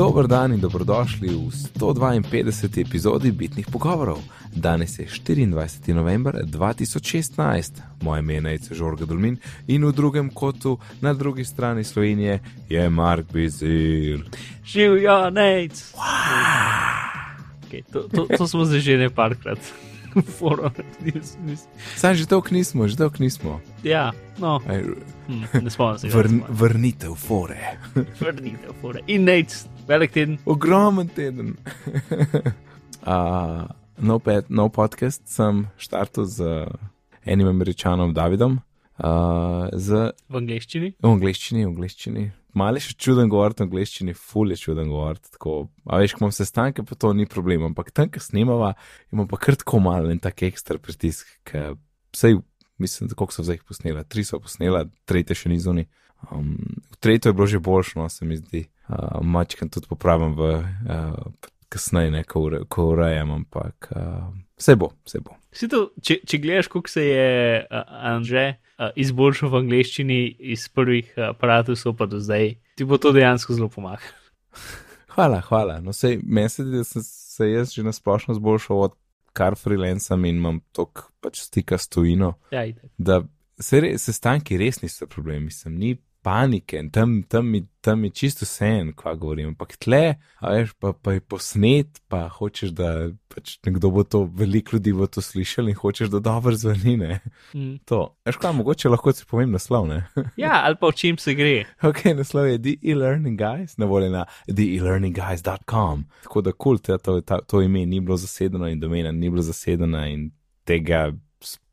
Dober dan in dobrodošli v 152. epizodi Bitnih pogovorov. Danes je 24. november 2016, moje ime je Žorga Dolmin in v drugem kotu na drugi strani Slovenije je Mark Bizil. Živijo, nec! Okay, to, to, to smo zdaj že nekajkrat. Sam že dolgo nismo, že dolgo nismo. Ja, no. Aj, hm, ne spomnim se. Vrn, vrnitev fore. vrnitev fore. In nec, velik teden. Ogromen teden. uh, no, pet, no podcast sem štartil z enim američanom Davidom. Uh, z, v angleščini? V angleščini, v angleščini. Malo še čuden govoriti v angleščini, ful je čuden govoriti. A veš, ko imam sestanke, pa to ni problem, ampak tam, ki snimava, imam pa kar tako malo in tak ekstra pritisk, ker vsej, mislim, da koliko so zdaj posnela, tri so posnela, tretje še ni zunaj. Um, tretje je bilo že boljšo, no, se mi zdi. Uh, Mačkam tudi popravim v uh, kasneje, ne, ko, ure, ko urejam, ampak uh, vse bo, vse bo. To, če, če gledaš, kako se je uh, Anže uh, izboljšal v angleščini iz prvih aparatov, pa do zdaj, ti bo to dejansko zelo pomagalo. Hvala, hvala. No, sej, meni se zdi, da sem se jaz že nasplošno zboljšal od kar freelancem in imam tok pač stika s tujino. Ja, da se, se stanki res niso problem, mislim, ni panike in tam, tam, mi, tam je čisto sen, kva govorim. Ampak tle, veš, pa, pa je posnet, pa hočeš, da pač nekdo bo to, veliko ljudi bo to slišal in hočeš, da dobro zveni. Mm. To, veš, kaj mogoče lahko si povem naslov, ne? ja, ali pa o čem se gre. Ok, naslov je The E-Learning Guys, na voljo na theelearningguys.com. Tako da kul, cool, to, to, to ime ni bilo zasedeno in domena ni bilo zasedena in tega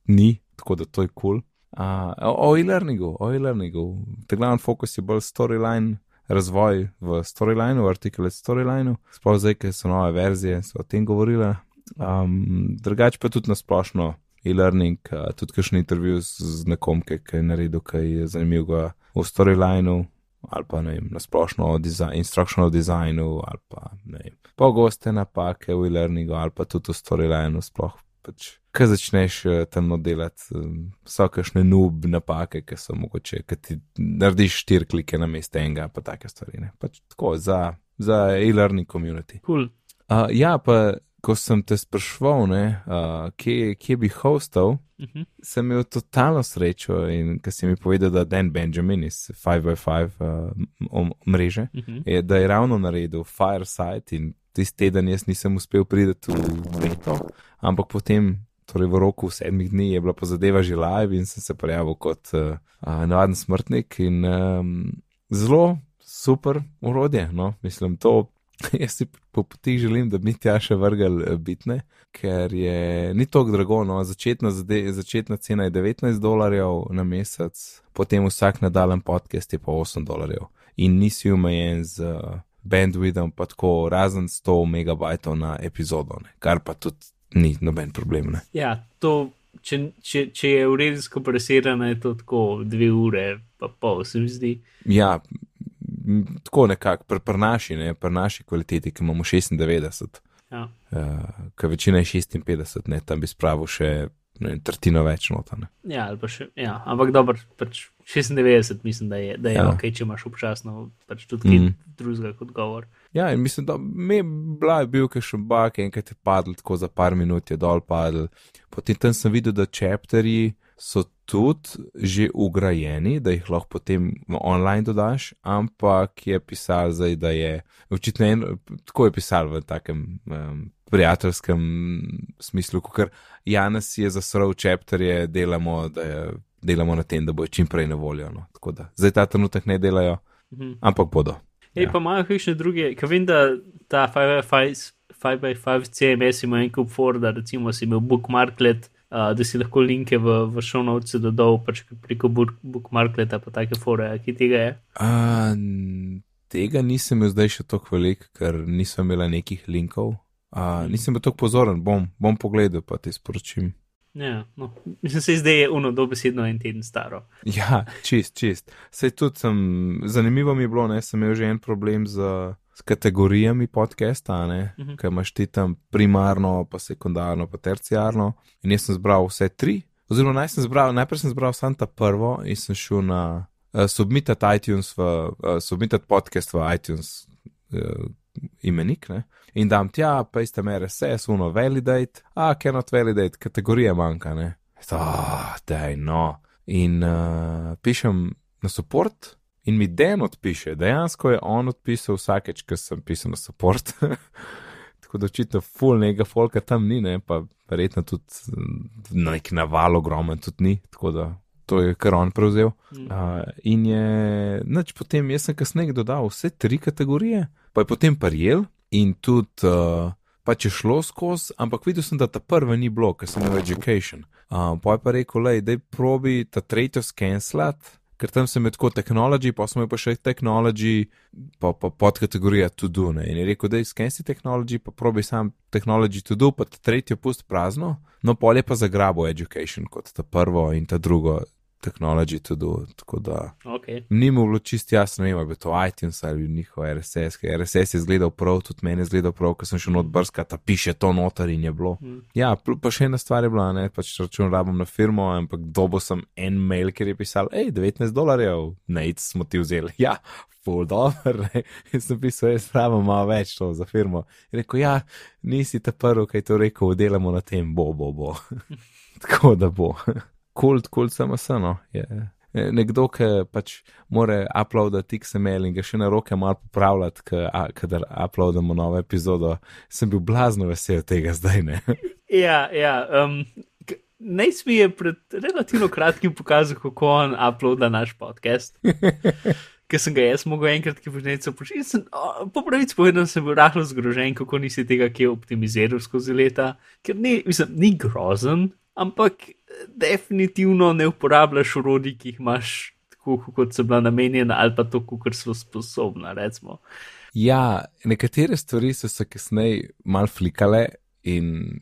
ni, tako da to je kul. Cool. Uh, o e-learningu, o e-learningu. Te glavni fokus je bolj storyline, razvoj v storylineu, artikle storylineu, sploh zdaj, ker so nove verzije, so o tem govorile. Um, drugače pa tudi na splošno e-learning, uh, tudi kakšen intervju z, nekom, ki je naredil kaj zanimivega v storylineu. Ali pa ne vem, na splošno o design, instructional designu, ali pa ne vem, pogoste napake v e-learningu, ali pa tudi v storylineu, sploh pač ko začneš uh, tam delati, um, so kakšne nub napake, ki so mogoče, ki ti narediš štiri klike na mestu enega, pa take stvari. Pač tako za, za e-learning community. Cool. Uh, ja, pa ko sem te sprašval, ne, uh, kje, kje bi hostal, uh mhm. -huh. sem imel totalno srečo in ker si mi povedal, da Dan Benjamin iz 5x5 uh, mreže, uh mhm. -huh. je, da je ravno naredil Fireside in tisti teden jaz nisem uspel priti v Meto, ampak potem torej v roku sedmih dni je bila pa zadeva že live in sem se prijavil kot uh, navaden smrtnik in um, zelo super urodje. No? Mislim, to jaz si po poti želim, da bi tja še vrgel eh, bitne, ker je ni tako drago. No? Začetna, začetna cena je 19 dolarjev na mesec, potem vsak nadaljen podcast je pa 8 dolarjev in nisi omejen z. Bandwidthom pa tako razen 100 megabajtov na epizodo, ne? kar pa tudi ni noben problem. Ne? Ja, to, če, če, če je uredinsko presirano, je to tako dve ure, pa pol, se mi zdi. Ja, tako nekako, pri pr naši, ne, pri naši kvaliteti, ki imamo 96. Ja. Uh, Ker večina je 56, ne, tam bi spravil še ne, tretjino več notane. Ja, še, ja, ampak dobro, pač 96 mislim, da je, da je ja. ok, če imaš občasno pač tudi mm. drugega kot govor. Ja, in mislim, da mi je bila bil še bak, enkrat je padel, tako za par minut je dol padel. Potem tam sem videl, da čepterji so tudi že ugrajeni, da jih lahko potem online dodaš, ampak je pisal zdaj, da je, očitno en, tako je pisal v takem um, prijateljskem smislu, ker Janes je zasrl čepterje, delamo, da je, delamo na tem, da bo čim prej na voljo. No. Tako da zdaj ta trenutek ne delajo, mhm. ampak bodo. Ej, ja. pa imajo še druge, ker vem, da ta 5x5 CMS ima en kup for, da recimo si imel bookmarklet, uh, da si lahko linke v, v šonovce dodal, pač preko bookmarkleta, pa take fore, ki tega je. Uh, tega nisem imel zdaj še toliko velik, ker nisem imel nekih linkov. Uh, nisem bil tako pozoren, bom, bom pogledal, pa ti sporočim. Ja, no. Mislim, se zdaj je uno dobesedno en teden staro. Ja, čist, čist. Sej tudi sem, zanimivo mi je bilo, ne, sem imel že en problem z, z kategorijami podcasta, ne, uh mhm. -huh. ker imaš ti tam primarno, pa sekundarno, pa terciarno. In jaz sem zbral vse tri, oziroma naj sem zbral, najprej sem zbral samo ta prvo in sem šel na uh, submitat iTunes, v, uh, submitat podcast v iTunes uh, imenik, ne? in dam tja, pa istem RSS, uno validate, a cannot validate, kategorija manjka, ne. Ah, daj, no. In uh, pišem na support, in mi den odpiše, dejansko je on odpisal vsakeč, ko sem pisal na support. Tako da očitno full nega folka tam ni, ne, pa verjetno tudi na nek naval ogromen tudi ni, tako da to je kar on prevzel. Uh, in je, noč potem jaz sem kasneje dodal vse tri kategorije, pa je potem parjel in tudi uh, pač je šlo skozi, ampak videl sem, da ta prva ni bilo, ker sem imel education. Uh, pa je pa rekel, lej, dej probi ta tretjo scanslat, ker tam sem med tako technology, pa smo pa še technology, pa, pa podkategorija to do. Ne? In je rekel, da je scansi technology, pa probi sam technology to do, pa tretjo pust prazno, no pol je pa zagrabo education kot ta prvo in ta drugo technology to do. Tako da Okay. ni mu bilo čist jasno, ne vem, ali je to iTunes ali njihov RSS, ker RSS je izgledal prav, tudi meni je izgledal prav, ker sem šel not brskati, piše to noter in je bilo. Mm. Ja, pa še ena stvar je bila, ne, pač račun rabim na firmo, ampak dobo sem en mail, ker je pisal, hej, 19 dolarjev, nec smo ti vzeli. Ja, full dollar, ne. In sem pisal, jaz rabim malo več to za firmo. In rekel, ja, nisi ta prvi, ki je to rekel, delamo na tem, bo, bo, bo. Tako da bo. Kult, kult samo sano. Je. E, Nekdo, ki pač more uploadati XML in ga še na roke malo popravljati, kadar uploadamo novo epizodo, sem bil blazno vesel tega zdaj, ne. Ja, ja. Um, Naj mi je pred relativno kratkim pokazal, kako on uploada naš podcast. Ker sem ga jaz mogel enkrat, ki počneš početi. Po pravici povedano, sem bil rahlo zgrožen, kako nisi tega kje optimiziral skozi leta, ker ni, mislim, ni grozen, ampak definitivno ne uporabljaš urodij, ki jih imaš tako, kot so bila namenjena, ali pa to, kot so sposobna. Recimo. Ja, nekatere stvari so se kasneje mal flikale in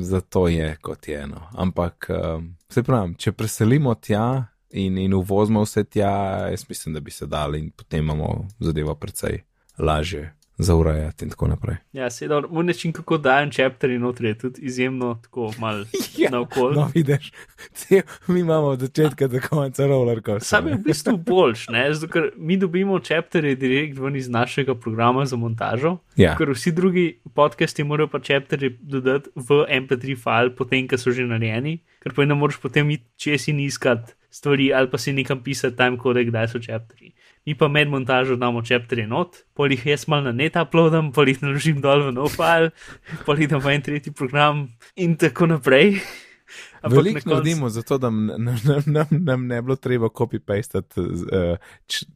zato je kot je eno. Ampak, um, se pravi, če preselimo tja in, in uvozimo vse tja, jaz mislim, da bi se dali in potem imamo zadevo precej lažje zaurajati in tako naprej. Ja, sedaj, moj način, kako dajem chapter in notri je tudi izjemno tako mal Ja, na okolje. No, vidiš, cel, mi imamo od začetka do konca roller coaster. Sam je v bistvu boljš, ne? zato ker mi dobimo chapterje direkt ven iz našega programa za montažo, Ja. ker vsi drugi podcasti morajo pa chapterje dodati v MP3 file, potem, ko so že narejeni, ker pa ne moreš potem iti čez in iskati stvari ali pa si nekam pisati time kode, kdaj so chapterji. Mi pa med montažo damo chapterje not, pol jih jaz mal na net uploadam, pol jih naložim dol v nov file, pol jih dam v en tretji program in tako naprej. Veliko koncu- naredimo zato, da nam, nam, nam, nam ne bilo treba copy-pastati uh,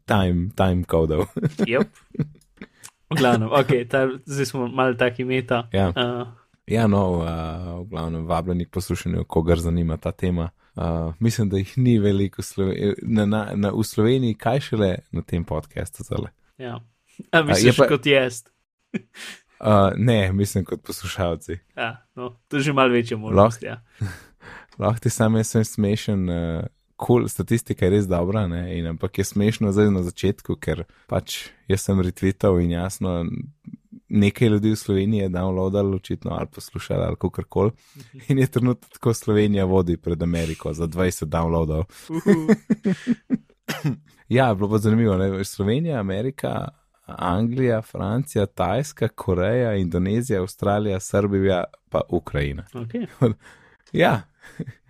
time, time kodov. Yep. V glavnem, okay, ta, zdaj smo malo taki meta. Ja. Uh, Ja, no, uh, v glavnem, vabljeni k poslušanju, kogar zanima ta tema. Uh, mislim, da jih ni veliko v Slove na, na, na, v Sloveniji, kaj šele na tem podkastu. ja. A misliš, je pa- kot jaz? Uh, ne, mislim kot poslušalci. Ja, no, to je že malo večja možnost. Ja. Lahko ti sam jaz sem smešen, uh, cool, statistika je res dobra, ne, in, ampak je smešno zdaj na začetku, ker pač jaz sem retweetal in jasno, nekaj ljudi v Sloveniji je downloadalo, očitno ali poslušalo ali kako koli. In je trenutno tako Slovenija vodi pred Ameriko za 20 downloadov. Ja, bilo pa zanimivo, ne? Slovenija, Amerika, Anglija, Francija, Tajska, Koreja, Indonezija, Avstralija, Srbija, pa Ukrajina. Okay. Ja,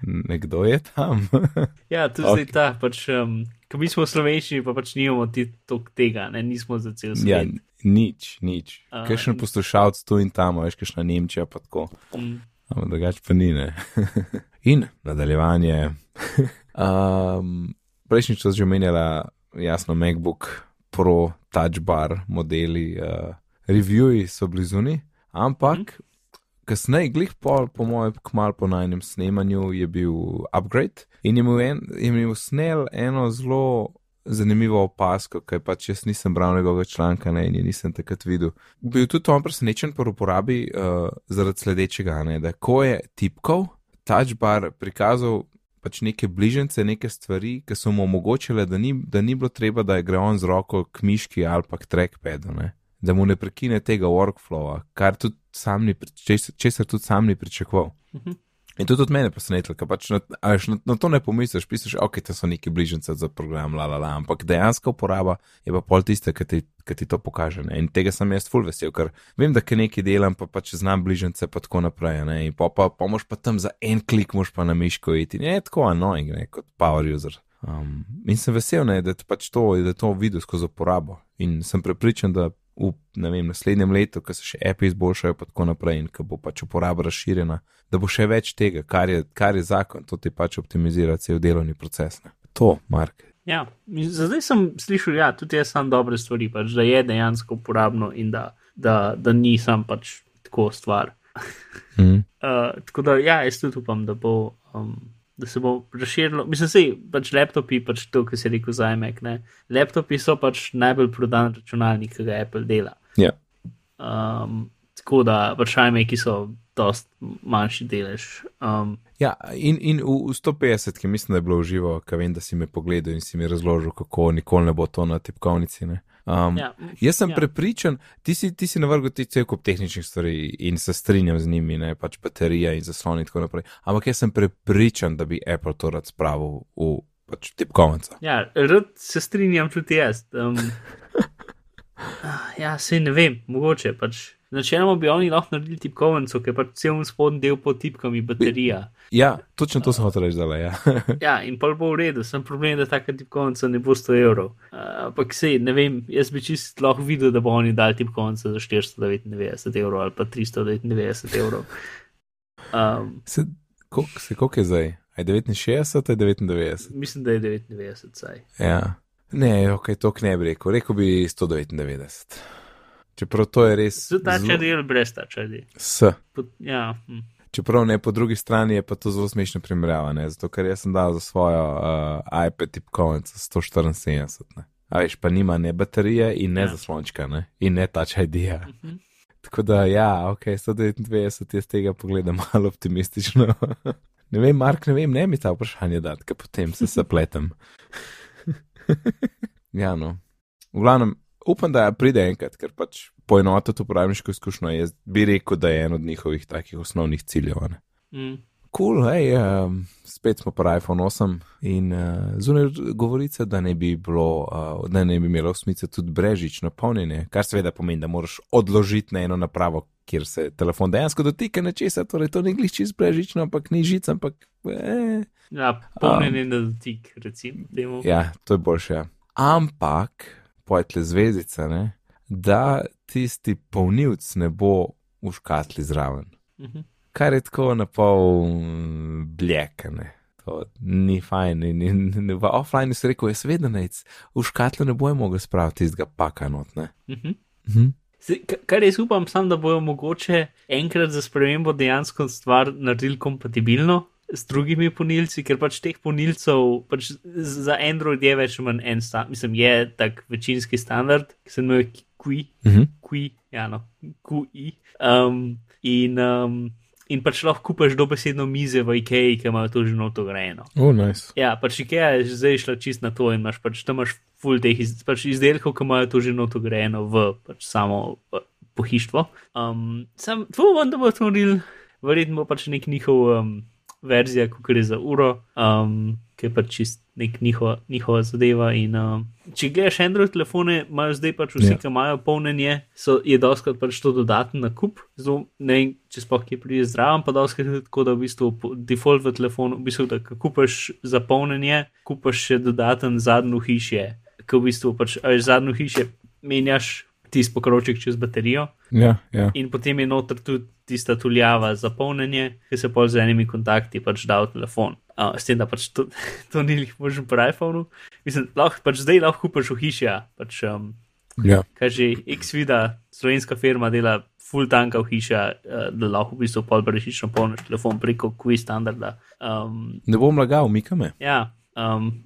nekdo je tam. Ja, tu okay. zdaj ta, pač, um, ko mi smo slovenščini, pa pač nimamo ti tok tega, ne, nismo za cel ja, svet. Nič, nič. A, Kakšen in- poslušalec tu in tam, veš, kakšna Nemčija pa tako. Mm. Ampak drugače pa ni, ne. in nadaljevanje. um, prejšnjič so že omenjala, jasno, MacBook Pro, Touch Bar modeli, uh, reviewi so blizuni, ampak mm. kasneje, glih pol, po mojem, kmal po najnem snemanju je bil upgrade in je imel, en, je imel snel eno zelo. Zanimivo opasko, ker pač jaz nisem bral njegovega članka ne, in je nisem takrat videl. Bil je tudi on presenečen po uporabi uh, zaradi sledečega, ne, da ko je tipkal, touch bar prikazal pač neke bližnjice, neke stvari, ki so mu omogočile, da ni, da ni bilo treba, da gre on z roko k miški ali pa k trackpadu, ne, da mu ne prekine tega workflowa, kar tudi sam ni, česar česar tudi sam ni pričakoval. Mhm. In to tudi mene presenetilo, ker pač na, na, na to ne pomisliš, piseš, ok, to so neki bližnjice za program, la la la, ampak dejansko uporaba je pa pol tiste, ki ti, ki ti to pokaže. Ne? In tega sem jaz full vesel, ker vem, da kaj nekaj delam, pa pač znam bližnjice pa tako naprej. Ne? In pa, pa, moš pa tam za en klik, moš pa na miško iti. Ne, tako annoying, ne, kot power user. Um, in sem vesel, ne, da, pač to, da to videl skozi uporabo. In sem prepričan, da v vem, naslednjem letu, ko se še api izboljšajo, pa tako naprej, in ko bo pač uporaba razširjena, da bo še več tega, kar je, kar je zakon, to ti pač optimizira cel delovni proces. Ne. To, Mark. Ja, zdaj sem slišal, da ja, tudi jaz sem dobre stvari, pač, da je dejansko uporabno in da, da, da nisem pač tako stvar. Mm. Uh, tako da, ja, jaz tudi upam, da bo. Um, da se bo razširilo. Mislim, da pač laptopi, pač to, kar se reče za. Ne? Laptopi so pač najbolj prodan računalnik, ki ga Apple dela. Ja. Um, tako da pač iMac so dost manjši delež. Um, ja, in, in v, v 150, ki mislim, da je bilo uživo, ker vem, da si me pogledal in si mi razložil, kako nikoli ne bo to na tipkovnici. Ne? Um, ja, jaz sem ja. prepričan, ti si, ti si navrgel ti cel kup tehničnih stvari in se strinjam z njimi, ne pač baterija in zaslon in tako naprej. Ampak jaz sem prepričan, da bi Apple to rad spravil v pač tipkovnico. Ja, rad se strinjam tudi jaz. Um, ja, se ne vem, mogoče pač. Načeloma bi oni lahko naredili tipkovnico, ker pač cel spodnji del pod tipkami baterija. Ja, točno to sem hotel reči, da je. ja, in pa bo v redu, sem problem, da taka tipkovnica ne bo 100 evrov. Ampak uh, sej, ne vem, jaz bi čist lahko videl, da bo oni dali tipkovnico za 499 evrov ali pa 399 evrov. Um, se, koliko, se, koliko je zdaj? Je 69 ali 99? Mislim, da je 99, saj. Ja. Ne, ok, to ne bi rekel, rekel bi 199. Čeprav to je res. Z ta črnil, brez ta črnil. S. Ja. Hm. Čeprav ne, po drugi strani je pa to zelo smešno primerjava, ne? zato ker jaz sem dal za svojo uh, iPad tipkovnico 174. Ne? A veš, pa nima ne baterije in ne ja. zaslončka, ne? in ne ta čajdija. Uh -huh. Tako da, ja, ok, 129 je z tega pogleda malo optimistično. ne vem, Mark, ne vem, ne mi ta vprašanje dati, ker potem se zapletem. ja, no. V glavnem, upam, da pride enkrat, ker pač poenotiti uporabniško izkušnjo. Jaz bi rekel, da je en od njihovih takih osnovnih ciljev. Mm. Cool, hej, um, spet smo pa iPhone 8 in uh, zunaj govorice, da ne bi bilo, uh, da ne bi imelo smisla tudi brežično polnjenje, kar seveda pomeni, da moraš odložiti na eno napravo, kjer se telefon dejansko dotika nečesa, torej to ni glišči z brežično, ampak ni žica, ampak. Eh. Ja, polnjenje um, na dotik, recimo. Ja, to je boljše. Ja. Ampak pojtle zvezdice, ne, da tisti polnilc ne bo v škatli zraven. Uh -huh. Kar je tako na pol blekane. To ni fajn. In, in, in v offline si rekel, jaz vedno nec, v škatlo ne bojo mogli spraviti tistega paka not. Uh -huh. uh -huh. Kar jaz upam, sam, da bojo mogoče enkrat za spremembo dejansko stvar naredili kompatibilno, s drugimi ponilci, ker pač teh ponilcev pač za Android je več ali manj en standard, mislim, je tak večinski standard, ki se imenuje QI, uh -huh. QI, ja, no, QI. Um, in, um, in pač lahko kupaš dobesedno mize v IKEA, ki imajo to že noto grejeno. Oh, nice. Ja, pač IKEA je zdaj šla čist na to in imaš pač tam imaš full teh iz, pač izdelkov, ki imajo to že noto grejeno v pač samo pohištvo. Um, sam, tvoj, da bo to naredil, verjetno bo pač nek njihov. Um, verzija, kot gre za uro, um, ki je pač čist nek njihova, njihova zadeva. In, um, če gledaš Android telefone, imajo zdaj pač vsi, yeah. Ja. ki imajo polnjenje, so, je doskrat pač to dodaten nakup. Zelo, ne vem, če spoh ki pride zraven, pa doskrat je tako, da v bistvu default v telefonu, v bistvu, da kupaš za polnjenje, kupaš še dodaten zadnjo hišje, ki v bistvu pač zadnjo hišje menjaš tisti pokrovček čez baterijo. Ja, ja. In potem je noter tudi tista tuljava za polnjenje, ki se pol z enimi kontakti pač da v telefon. Uh, s tem, da pač to, to ni jih možno po iPhonu. Mislim, lahko, pač zdaj lahko kupaš v hiši. Pač, um, ja. Kaj že X-Vida, slovenska firma, dela full tanka v hiši, uh, da lahko v bistvu pol brežično polniš telefon preko Quiz standarda. Um, ne bom lagal, mikame. Ja. Um,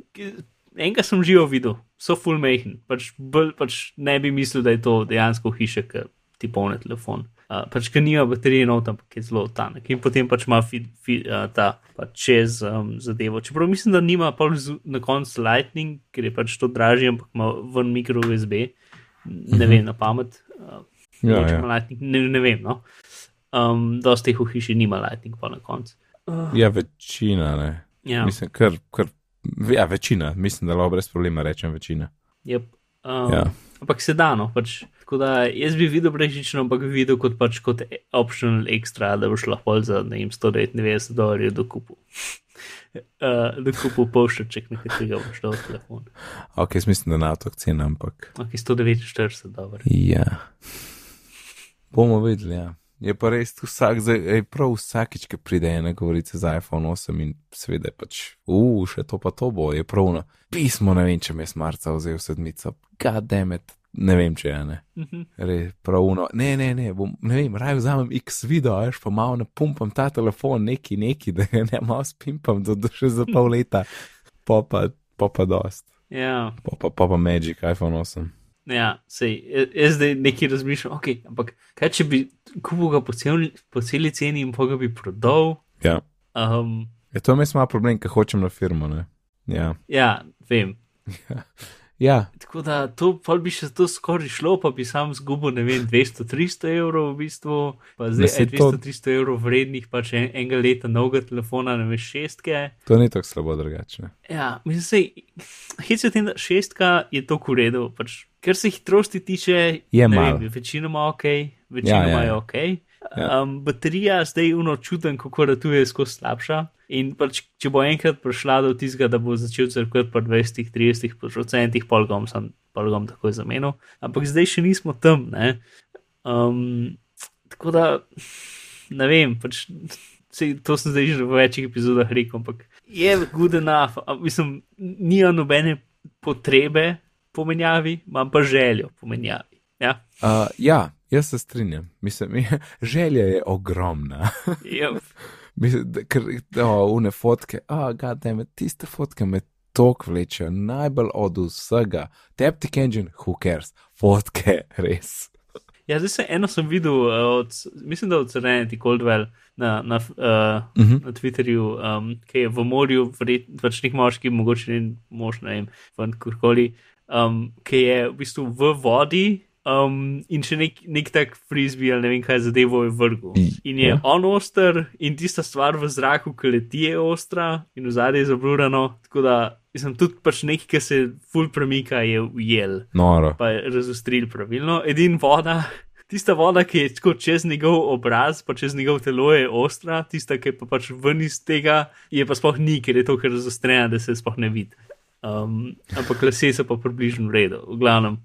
enega sem živo videl, so full mehen, pač, pač ne bi mislil, da je to dejansko hiša, ki ti polne telefon. Uh, pač, ker nima baterije, no, ampak je zelo tanek in potem pač ima fi, fi, uh, ta pač čez um, zadevo. Čeprav mislim, da nima na koncu Lightning, ker je pač to dražje, ampak ima ven mikro USB, ne vem na pamet. Uh, ja, ja. Lightning, ne, ne vem, no. Um, dosti jih v hiši nima Lightning pa na koncu. Uh, Ja, večina, ne. ja, Mislim, kar, kar, ja, večina, mislim, da lahko brez problema rečem večina. yep. um, Ja. Ampak se da, no, pač. Tako da jaz bi videl brežično, ampak bi videl kot pač kot optional extra, da boš lahko za, ne vem, 199 dolarjev dokupu. Uh, dokupu pošček, nekaterega boš dal v telefon. Ok, jaz mislim, da na to cena, ampak. Ok, 149 dolarjev. Ja. Bomo videli, ja. Je pa res vsak, zdaj, ej, prav vsakič, ki pride ena govorica za iPhone 8 in seveda je pač, uf, še to pa to bo, je pravno. Pismo, ne vem, če me je smarca vzel sedmico, goddammit, ne vem, če je ne. Mhm. Res, pravno, ne, ne, ne, bom, ne vem, raje vzamem X video, veš, pa malo napumpam ta telefon, neki, neki, da ga ne malo spimpam, da do še za pol leta, pa pa, pa pa dost, Ja, pa pa, pa pa Magic iPhone 8. ja, sej, jaz zdaj nekaj razmišljam, ok, ampak kaj če bi kupil ga po celi, po celi ceni in pa ga bi prodal? Ja. Um, Je to mes malo problem, ker hočem na firmo, ne? Ja. ja, vem. Ja, Tako da to pol bi še to skoraj šlo, pa bi sam zgubil, ne vem, 200-300 evrov v bistvu, pa zdaj je to- 200-300 evrov vrednih, pač en, enega leta novega telefona, ne veš, šestke. to ni tako slabo drugače. Ja, mislim, sej, hec je tem, da šestka je to v redu, pač, ker se hitrosti tiče, Je malo. vem, večinoma ok, večinoma Ja, ja, je ja. ok. Ja. Um, baterija zdaj uno čutim, kako ratuje skozi slabša. In pač, če bo enkrat prišla do tistega, da bo začel crkvati po 20-30 procentih, polgom sem polgom takoj zamenil. Ampak zdaj še nismo tam. Ne? Um, tako da, ne vem, pač, sej, to sem zdaj že v večjih epizodah rekel, ampak je good enough. Mislim, nima nobene potrebe po menjavi, imam pa željo po menjavi. Ja, Uh, ja, jaz se strinjam. Mislim, želja je ogromna. yep. Mislim, da, ker, o, une fotke, a, oh, goddammit, tiste fotke me tok vlečejo, najbolj od vsega. Taptic engine, who cares? Fotke, res. Ja, zdaj sem eno sem videl, uh, od, mislim, da od Serenity Coldwell na, na, uh, Uh -huh. na Twitterju, um, ki je v morju, verjetno pač nek moški, mogoče ne mož, ne vem, ven kurkoli, um, ki je v bistvu v vodi. Um, in še nek, nek tak frisbee ali ne vem kaj zadevo je vrgel. In je Ja. on oster, in tista stvar v zraku, ki leti je ostra, in v zadnji je zablurano. Tako da sem tudi pač nekaj, ki se ful premika, je ujel Noro. pa je razostril pravilno. Edin voda, tista voda, ki je tako čez njegov obraz, pa čez njegov telo je ostra, tista, ki je pa pač ven iz tega, je pa sploh ni, ker je to kar razostrena, da se sploh ne vidi. Um, ampak lase so pa približno v redu, v glavnem.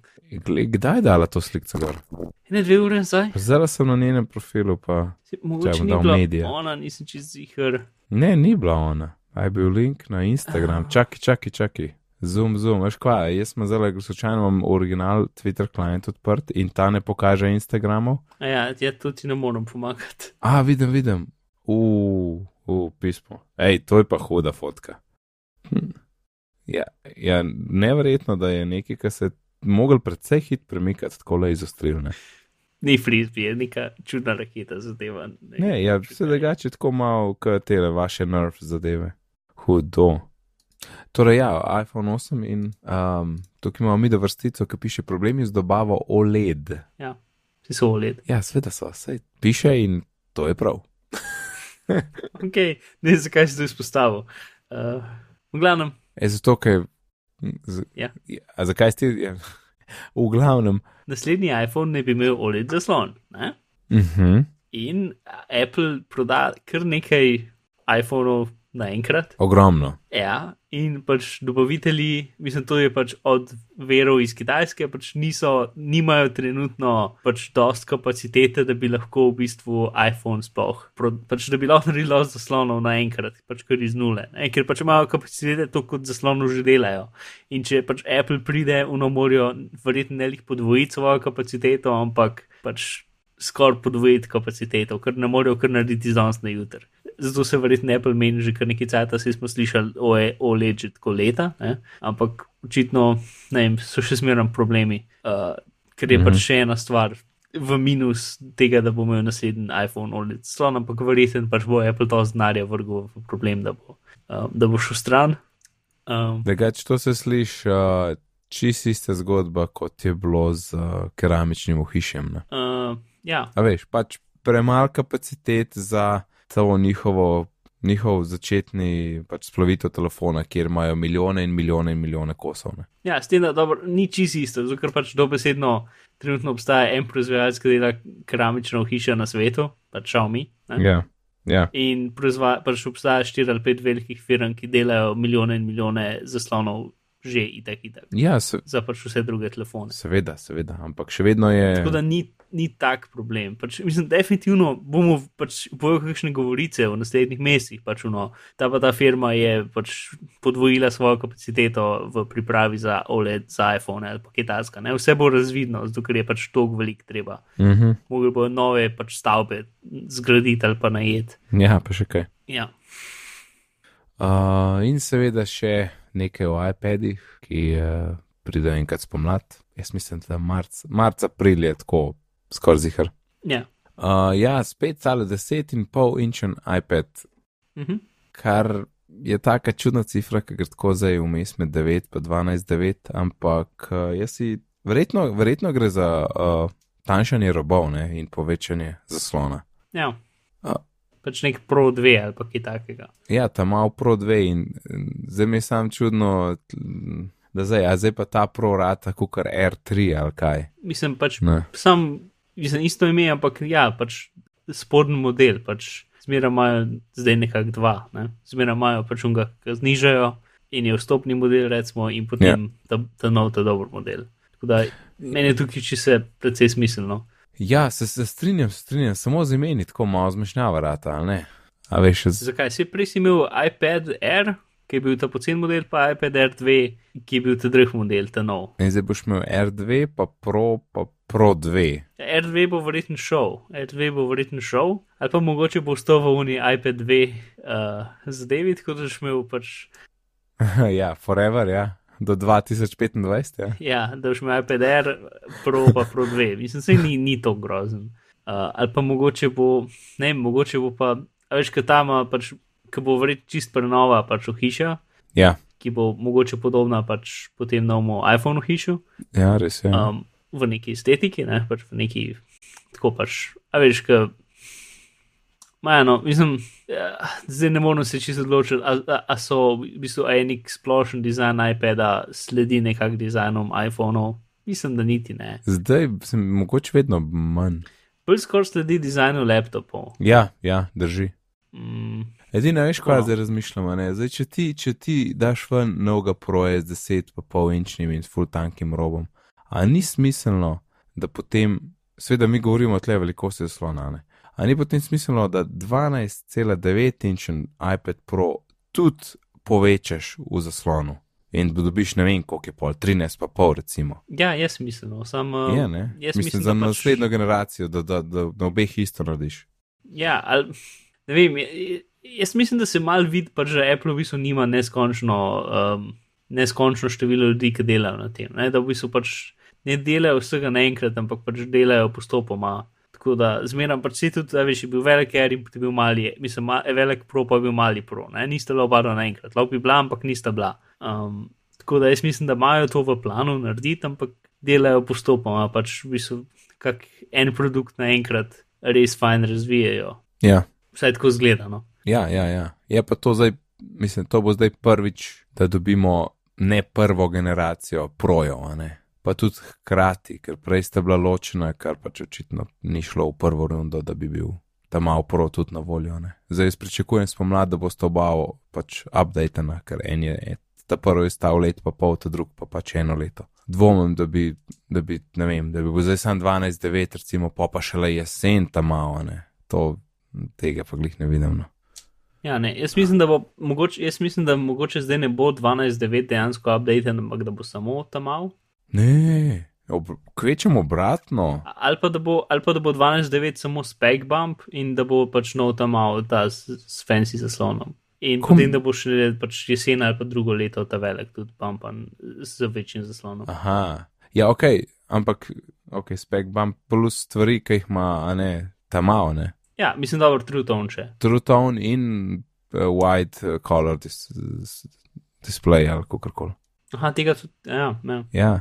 Kdaj je dala to sliko gor? Ne dve ure nazaj, Zdaj sem na njenem profilu, pa Se- mogoče ni bila medije. ona, nisem čist zihar. ne, ni bila ona. A je bil link na Instagram, čakaj, čakaj, čakaj. Zoom, zoom, veš kva, jaz sem zdaj slučajno imam original Twitter klient odprt in ta ne pokaže Instagramov. A ja, ja, to ti ne morem pomagati. A, vidim, vidim. Uf, uf, pismo. Ej, to je pa huda fotka. Hm. Ja, ja, neverjetno, da je nekaj, kar se je mogel predvsej hit premikati, tako le izostrilne. Ni frisbee, je neka čudna raketa zadeva. Ne, ja, vse drugače tako malo, kot te vaše nerv zadeve. Hudo. Torej, ja, iPhone 8 in um, tukaj imamo mi da vrstico, ki piše problemi z dobavo OLED. Si so oled. Ja, sveda so, sej piše in to je prav. Ok, ne vem, zakaj si to izpostavil. Uh, v glavnem, E, zato, ker. Z, Ja. A zakaj ste? Ja. V glavnem. naslednji iPhone ne bi imel OLED zaslon. Ne? Uh -huh. In Apple proda kar nekaj iPhonov naenkrat. Ogromno. Ja, in pač dobavitelji, mislim, to je pač od verov iz Kitajske, pač niso, nimajo trenutno pač dost kapacitete, da bi lahko v bistvu iPhone sploh, pač da bi lahko naredili dosti zaslonov naenkrat, pač kar iz nule. Ne? Ker pač imajo kapacitete to, kot zaslonov že delajo. In če pač Apple pride v nomorjo, verjetno ne lih podvojiti svojo kapaciteto, ampak pač skoraj podvojiti kapaciteto, ker ne morejo kar narediti z danes na jutr zato se verjetno Apple meni že kar nekaj cajt, saj smo slišali o, e, o leči tako leta, ne? ampak očitno vem, so še zmeraj problemi, uh, ker je mm -hmm. pač še ena stvar v minus tega, da bo imel naslednji iPhone OLED slon, ampak verjetno pač bo Apple to znarja vrgel v problem, da bo, uh, da bo šel stran. Um, Drugače, to se sliši uh, čisto ista zgodba, kot je bilo z uh, keramičnim ohišjem. Ne? uh, ja, A veš, pač premalo kapacitet za to njihovo njihov začetni pač splovitev telefona, kjer imajo milijone in milijone in milijone kosov. Ne. Ja, s tem, da dobro, ni čisto isto, zato ker pač dobesedno trenutno obstaja en proizvajalec, ki dela keramično hišo na svetu, pač Xiaomi. Ja, ja. In proizva, pač obstaja štiri ali pet velikih firm, ki delajo milijone in milijone zaslonov, že itek, itek, ja se, za pač vse druge telefone. seveda, seveda, ampak še vedno je. Tako da ni, ni tak problem. Pač, mislim, definitivno bomo pač bojo kakšne govorice v naslednjih mesecih. Pač, no, ta pa ta firma je pač podvojila svojo kapaciteto v pripravi za OLED, za iPhone ali pa kitajska. Ne? Vse bo razvidno, zato ker je pač toliko velik treba. Mhm. Mogli bojo nove pač stavbe zgraditi ali pa najeti. Ja, pa še kaj. Ja. Uh, in seveda še nekaj o iPadih, ki uh, pridejo enkrat spomlad. Jaz mislim, da marc, marc april je tako skoraj zihar. Ja. Uh, ja, spet cale 10,5 inčen iPad, Mhm. kar je taka čudna cifra, ki gre tako zdaj vmes med 9 in 12,9, ampak uh, jaz si verjetno, verjetno gre za uh, tanjšanje robov ne, in povečanje zaslona. ja. A. Pač nek Pro 2 ali kaj takega. Ja, ta mal Pro 2 in in zdaj mi je sam čudno, da zdaj, a zdaj pa ta Pro rata, kot kar R3 ali kaj. Mislim pač Ne. sam, mislim, isto ime, ampak ja, pač sporen model, pač zmeraj imajo zdaj nekako dva, ne? zmeraj imajo pač unga, ki znižajo in je vstopni model, recimo, in potem Ja. ta, ta nov, ta dober model. Tako da meni je tukaj čisto precej smiselno. Ja, se, se strinjam, se strinjam, samo z imeni tako malo zmešnjava rata, ali ne? A veš, z... Zakaj? Si prej si imel iPad Air, ki je bil ta pocen model, pa iPad Air 2, ki je bil ta drug model, ta nov. in zdaj boš imel R2, pa Pro, pa Pro 2. R2 bo verjetno šel, R2 bo verjetno šel, ali pa mogoče bo ostal v uni iPad 2 uh, zadevi, tako da boš imel pač, ja, forever, ja, do 2025, ja. ja, da boš imel iPad Air, Pro pa Pro 2. Mislim, se ni, ni to grozen. Uh, ali pa mogoče bo, ne mogoče bo pa, a veš, kaj tam, pač, ki bo verjetno čist prenova pač v hiša, Ja, ki bo mogoče podobna pač potem novemu iPhonu hišu. ja res je. um, v neki estetiki, ne, pač v neki, tako pač, a veš, ka, majano, mislim, ja, zdaj ne moramo se čisto odločiti, a, a, a so v bistvu a nek splošen dizajn iPada sledi nekak dizajnom iPhonov, mislim, da niti ne. Zdaj sem mogoče vedno manj. Bolj skoraj sledi dizajnu laptopov. Ja, ja, drži. Mm, Edino veš, kaj no. zdaj razmišljamo. Ne? Zdaj, če ti, če ti daš ven novega proje z 10,5 inčnim in full tankim robom, a ni smiselno, da potem, sveda mi govorimo o tle velikosti zaslona, ne? a ni potem smiselno, da 12,9 inčen iPad Pro tudi povečaš v zaslonu in dobiš ne vem koliko je pol, 13,5 recimo. ja, jaz mislim, no, sam. Je, ne? jaz Mislim, mislim, za da pač- naslednjo generacijo, da, da, da na obeh isto narediš. Ja, ali, ne vem, jaz mislim, da se mal vidi, pa že Apple v bistvu nima neskončno, um, neskončno število ljudi, ki delajo na tem. Ne? Da v bistvu pač ne delajo vsega naenkrat, ampak pač delajo postopoma. Tako da zmeraj pač si tudi, da veš, je bil velik Air in potem bil mali, mislim, ma, velik Pro pa bil mali Pro. Ne? Nista bila oba naenkrat, lahko bi bila, ampak nista bila. Um, tako da jaz mislim, da imajo to v planu narediti, ampak delajo postopoma, pač v bistvu kak en produkt naenkrat res fajn razvijajo. Ja. Vsaj tako zgleda. Ja, ja, ja. Je pa to zdaj, mislim, to bo zdaj prvič, da dobimo ne prvo generacijo projev. Pa tudi hkrati, ker prej sta bila ločena, kar pač očitno ni šlo v prvo rundo, da bi bil ta mal pro tudi na voljo. Ne. Zdaj jaz pričakujem spomlad, da bo sta oba pač updatena, ker en je, ta prvi je stal let pa pol, ta drug pa pač eno leto. Dvomim, da bi, da bi, ne vem, da bi bil zdaj sam 12-9, recimo, pa pa šele jesen ta malo, ne. To tega pa glih ne vidim. No. Ja, ne, jaz mislim, da bo mogoče, jaz mislim, da mogoče zdaj ne bo 12.9 dejansko update, ampak da bo samo tam mal. Ne, ob, kvečem obratno. Ali pa da bo, ali pa da bo 12.9 samo spec bump in da bo pač nov tam mal ta s, s fancy zaslonom. In Kom- potem, da bo še pač jesen ali pa drugo leto ta velik tudi bumpan z večjim zaslonom. Aha, ja, ok, ampak, ok, spek bump plus stvari, ki jih ima, a ne, ta malo, ne. Ja, mislim, da bo true tone še. True tone in uh, white uh, color dis, dis, display ali kakorkoli. Aha, tega tudi, ja, ja. Ja,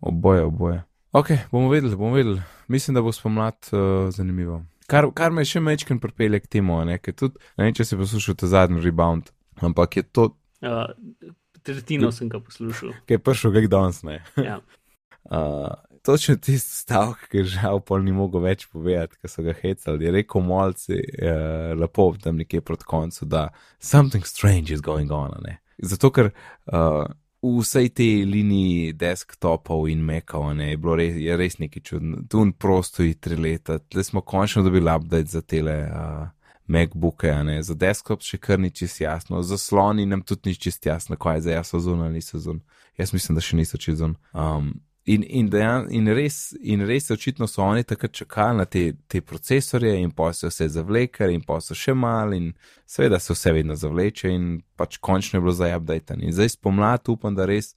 oboje, oboje. Ok, bomo videli, bomo videli. Mislim, da bo spomlad uh, zanimivo. Kar, kar me še mečken pripelje k temu, ne, ker tudi, ne vem, če si poslušal ta zadnji rebound, ampak je to, Uh, tretjino sem ga poslušal. ki je prišel gek danes, ne. Ja. Uh, točno tisti stavek, ki je žal pol ni mogel več povedati, ker so ga hecali, je rekel malce uh, lepo tam nekje proti koncu, da something strange is going on, ne. Zato, ker uh, v vsej tej liniji desktopov in ne, je bilo res, je res nekaj čudno. Tu in prostoji tri leta, tle smo končno dobili update za tele. Uh, MacBooke, ne, za desktop še kar ni čist jasno, za sloni nam tudi ni čist jasno, kaj je zdaj, so zun ali niso zun. Jaz mislim, da še niso čist zun. Um, in, in, dejan, in, res, in res očitno so oni takrat čakali na te, te procesorje in pa so vse zavlekali in pa so še mal in seveda se vse vedno zavleče in pač končno je bilo zdaj update. In zdaj spomladi upam, da res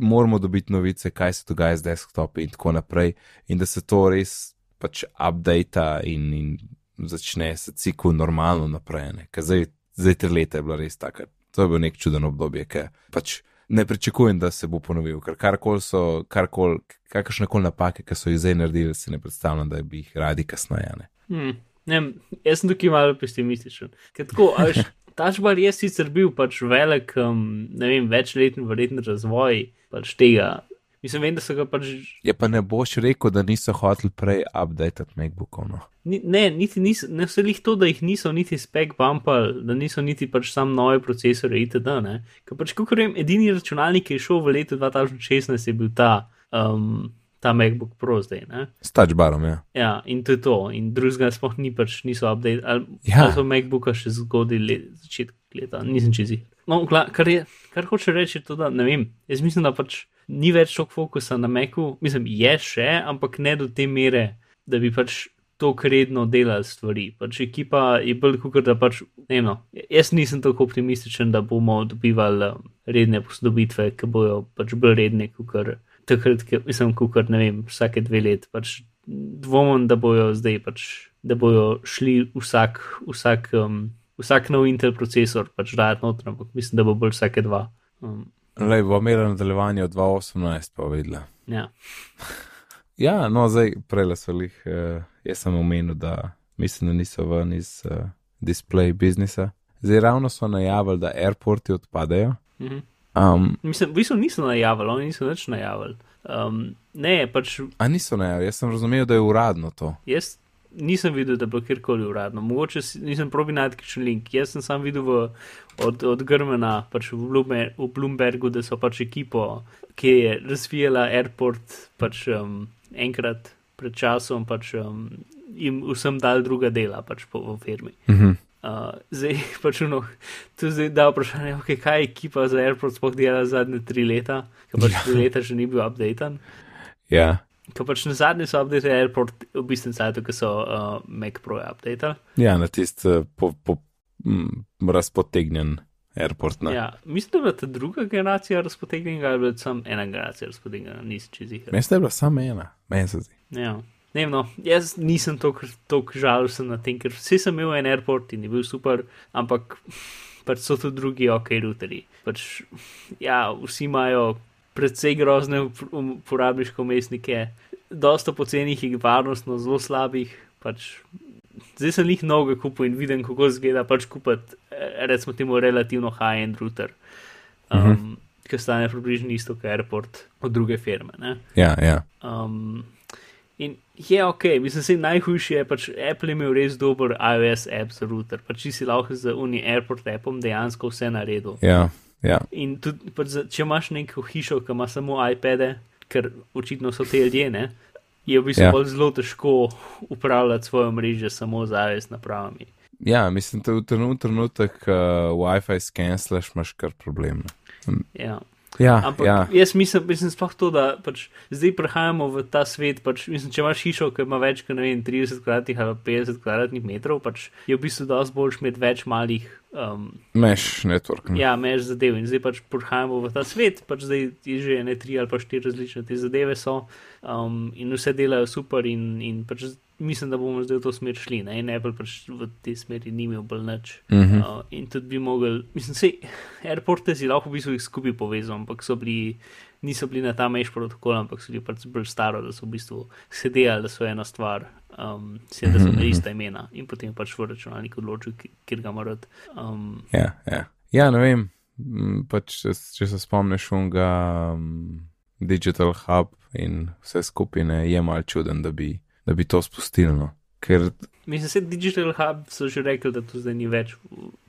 moramo dobiti novice, kaj se dogaja z desktopi in tako naprej in da se to res pač update in, in začne se cikl normalno naprej. Ker zdaj, zdaj tri leta je bilo res tako. To je bilo nek čuden obdobje, ker pač ne pričakujem, da se bo ponovil, ker karkoli so, karkoli, kakršne koli napake, ki so jih zdaj naredili, si ne predstavljam, da bi jih radi kasneje. Ne? Hmm. Ne, jaz sem tukaj malo pesimističen. Ker tako, a veš, Tačbar je sicer bil pač velik, um, ne vem, večletni verjetno razvoj pač tega. Mislim, vem, da so ga pač. Je pa ne boš rekel, da niso hoteli prej update MacBookov. No? Ni, ne, niti niso, ne vse jih to, da jih niso niti spek bumpali, da niso niti pač sam nove procesore itd. Ne? Ker pač, kako vem, edini računalnik, ki je šel v letu 2016, je bil ta, um, ta MacBook Pro zdaj. Ne? S touchbarom, ja. Ja, in to je to, in drugega sploh ni pač, niso update, ali Ja. ja. so MacBooka še zgodaj let, začetek leta, nisem čez jih. No, kar, je, kar hoče reči, je to, da ne vem, jaz mislim, da pač ni več toliko fokusa na Macu, mislim, je še, ampak ne do te mere, da bi pač tako redno delali stvari. Pač ekipa je bolj kot da pač, ne no, jaz nisem tako optimističen, da bomo dobivali um, redne posodobitve, ki bojo pač bolj redne, kot takrat, ke, mislim, kot ne vem, vsake dve let. Pač dvomim, da bojo zdaj pač, da bojo šli vsak, vsak, um, vsak nov Intel procesor pač dajati noter, ampak mislim, da bo bolj vsake dva. Um, Le bo imela nadaljevanje od 2018, pa videla. ja. Ja, no, zdaj prej so jih, uh, jaz sem omenil, da mislim, da niso ven iz uh, display biznisa. Zdaj ravno so najavili, da airporti odpadajo. Mhm. Um, Mislim, v bistvu niso najavili, oni niso nič najavili. Um, ne, pač a niso najavili, jaz sem razumel, da je uradno to. jaz nisem videl, da bi bilo kjerkoli uradno. Mogoče nisem probi najti kakšen link. Jaz sem sam videl v, od, od Grmana pač v, Blume, v Bloombergu, da so pač ekipo, ki je razvijala airport, pač um, enkrat pred časom, pač um, jim vsem dal druga dela pač po, v firmi. Mhm. Uh, zdaj pač no, tu zdaj da vprašanje, okay, kaj je ekipa za airport sploh delala zadnje tri leta, ker pač tri leta že ni bil updatan. Ja, Ker pač na zadnje so update airport v bistvu sajtu, ki so uh, Mac Pro update. ja na tisti uh, po, po, mm, razpotegnjen airport. Ne. Ja, mislim, da je bila ta druga generacija razpotegnjena, ali je bila samo ena generacija razpotegnjena, nisem čez jih. Mesta je bila samo ena, meni se zdi. Ja. Ne vem, no, jaz nisem tako žalosten na tem, ker vsi sem imel en airport in je bil super, ampak pač so tudi drugi ok routerji. Pač, ja, vsi imajo predvsej grozne up- uporabniške umestnike, dosta pocenih in varnostno zelo slabih. Pač, zdaj sem jih mnogo kupil in vidim, kako zgleda pač kupiti, eh, recimo temu, relativno high-end router. Um, uh -huh. Ki stane približno isto kot airport od druge firme. Ne? Ja, ja. Um, in je ok, mislim, da najhujše je pač Apple je imel res dober iOS app za router, pač si lahko z Uni Airport appom dejansko vse naredil. ja, ja. In tudi, pač, če imaš neko hišo, ki ima samo iPade, ker očitno so te ljudje, ne, je v bistvu Ja. zelo težko upravljati svojo mrežo samo z iOS napravami. ja mislim, da v trenu- trenutek uh, WiFi skenslaš, imaš kar problem. ne. Ja. Ja, Ampak ja. jaz mislim, mislim sploh to, da pač zdaj prehajamo v ta svet. Pač, mislim, če imaš hišo, ki ima več kot ne vem, 30 kvadratnih ali 50 kvadratnih metrov, pač je v bistvu dosti boljš imeti več malih. Um, Mesh network. ne. ja, meš zadev in zdaj pač prihajamo v ta svet, pač zdaj je že ne tri ali pa štiri različne te zadeve so um, in vse delajo super in, in pač mislim, da bomo zdaj v to smer šli. Ne? In Apple pač v tej smeri ni imel bolj nič. Uh -huh. Uh, in tudi bi mogel, mislim, se airporte si lahko v bistvu jih skupaj povezal, ampak so bili, niso bili na ta meš protokol, ampak so bili pač bolj staro, da so v bistvu sedeli, da so ena stvar, um, se, da so imeli ista imena in potem pač v računalniku odločil, ki- kjer ga mora. Um, Ja, ja. ja, ne vem. Pač, če se spomniš unga um, Digital Hub in vse skupine, je mal čuden, da bi, da bi to spustili. No. Ker mislim, se Digital Hub so že rekli, da to zdaj ni več,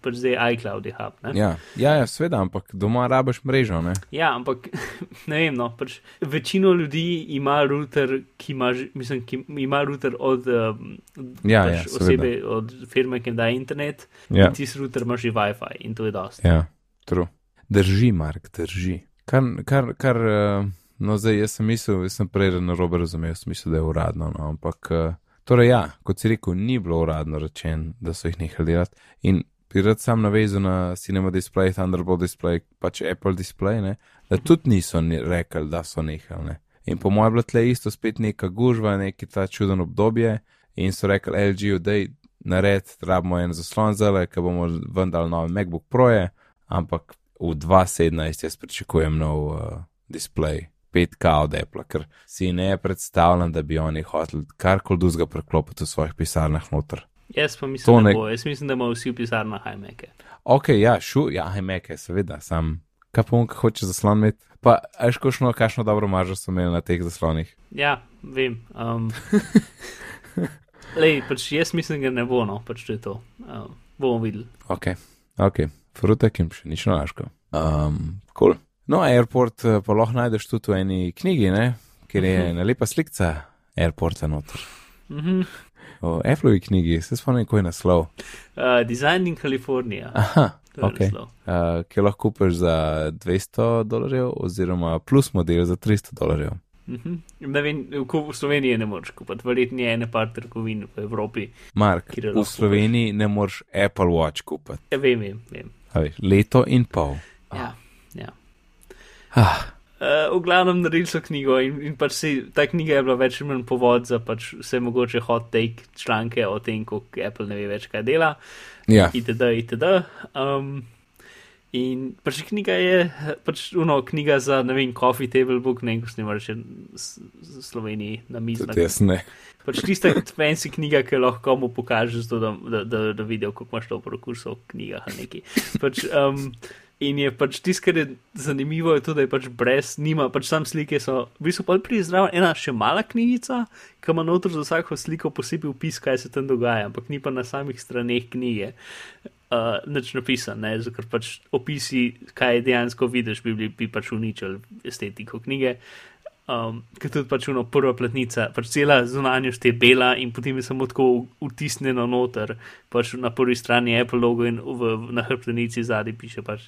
pač zdaj iCloud je hub. Ne? ja, ja, ja sveda, ampak doma rabaš mrežo. Ne? Ja, ampak ne vem, no, pač večino ljudi ima router, ki ima, mislim, ki ima router od um, Ja, pač ja, seveda. osebe, od firme, ki jim da internet, Ja, in ti router imaš že WiFi in to je dosti. ja true. Drži, Mark, drži. Kar, kar, kar uh, no zdaj jaz sem mislil, jaz sem prej na robe razumel, sem mislil, da je uradno, no, ampak uh, torej ja, kot si rekel, ni bilo uradno rečen, da so jih nehali delati. In bi rad sam navezal na Cinema Display, Thunderbolt Display, pač Apple Display, ne, da tudi niso ni rekli, da so nehali. Ne. In po mojem, tle isto spet neka gužva, neki ta čuden obdobje, in so rekli LG, da je nared, rabimo en zaslon zale, ker bomo vendar nove MacBook Proje, ampak v 2017 jaz pričakujem nov uh, display. 5K od Apple, ker si ne predstavljam, da bi oni hoteli karkoli drugega preklopiti v svojih pisarnah noter. Jaz pa mislim, To da ne- bo, jaz mislim, da imajo vsi v pisarnah iMake. Ok, ja, šu, ja, iMac, seveda, sam kapom, ki hoče zaslon imeti. Pa, ajš, košno, kakšno dobro maržo so imeli na teh zaslonih. Ja, vem. Um, lej, pač jaz mislim, da ne bo, no, pač to je to. Um, bomo videli. Ok, ok, frutek in še nič nalaško. Um, cool. No, airport eh, pa lahko najdeš tudi v eni knjigi, ne? ker je ena lepa slikca airporta noter. Mhm. O Appleovi knjigi, se spomnim, ko je naslov. Uh, Design in Kalifornija. Aha, To je ok. naslov. Uh, ki lahko kupiš za 200 dolarjev, oziroma plus model za 300 dolarjev. Mhm. Ne vem, v, Sloveniji ne moreš kupiti, verjetno je ene par trgovin v Evropi. Mark, v Sloveniji ne moreš Apple Watch kupiti. Ja, vem, vem. vem. Veš, Leto in pol. Ja, ja. Ah, Uh, v glavnem naredili so knjigo in, in pač si, ta knjiga je bila več ali manj povod za pač vse mogoče hot take članke o tem, kako Apple ne ve več, kaj dela. ja, itd. itd. Um, in pač knjiga je, pač uno, knjiga za, ne vem, coffee table book, ne vem, ko snima reče v Sloveniji na mizi. tudi jaz ne. Pač tista fancy knjiga, ki lahko komu pokažeš, da, da, da, da vidijo, kako imaš to v knjigah ali neki. Pač, um, in je pač tisto, kar je zanimivo, je to, da je pač brez, nima, pač sam slike so, v bistvu pa pri zdravo ena še mala knjigica, ki ima noter za vsako sliko posebej opis, kaj se tam dogaja, ampak ni pa na samih straneh knjige. Uh, nič napisan, ne, zato ker pač opisi, kaj dejansko vidiš, bi, bili, bi pač uničili estetiko knjige. Um, ker tudi pač uno prva platnica, pač cela zunanjost je bela in potem je samo tako vtisnjeno noter, pač na prvi strani je Apple logo in v, na hrbtenici zadaj piše pač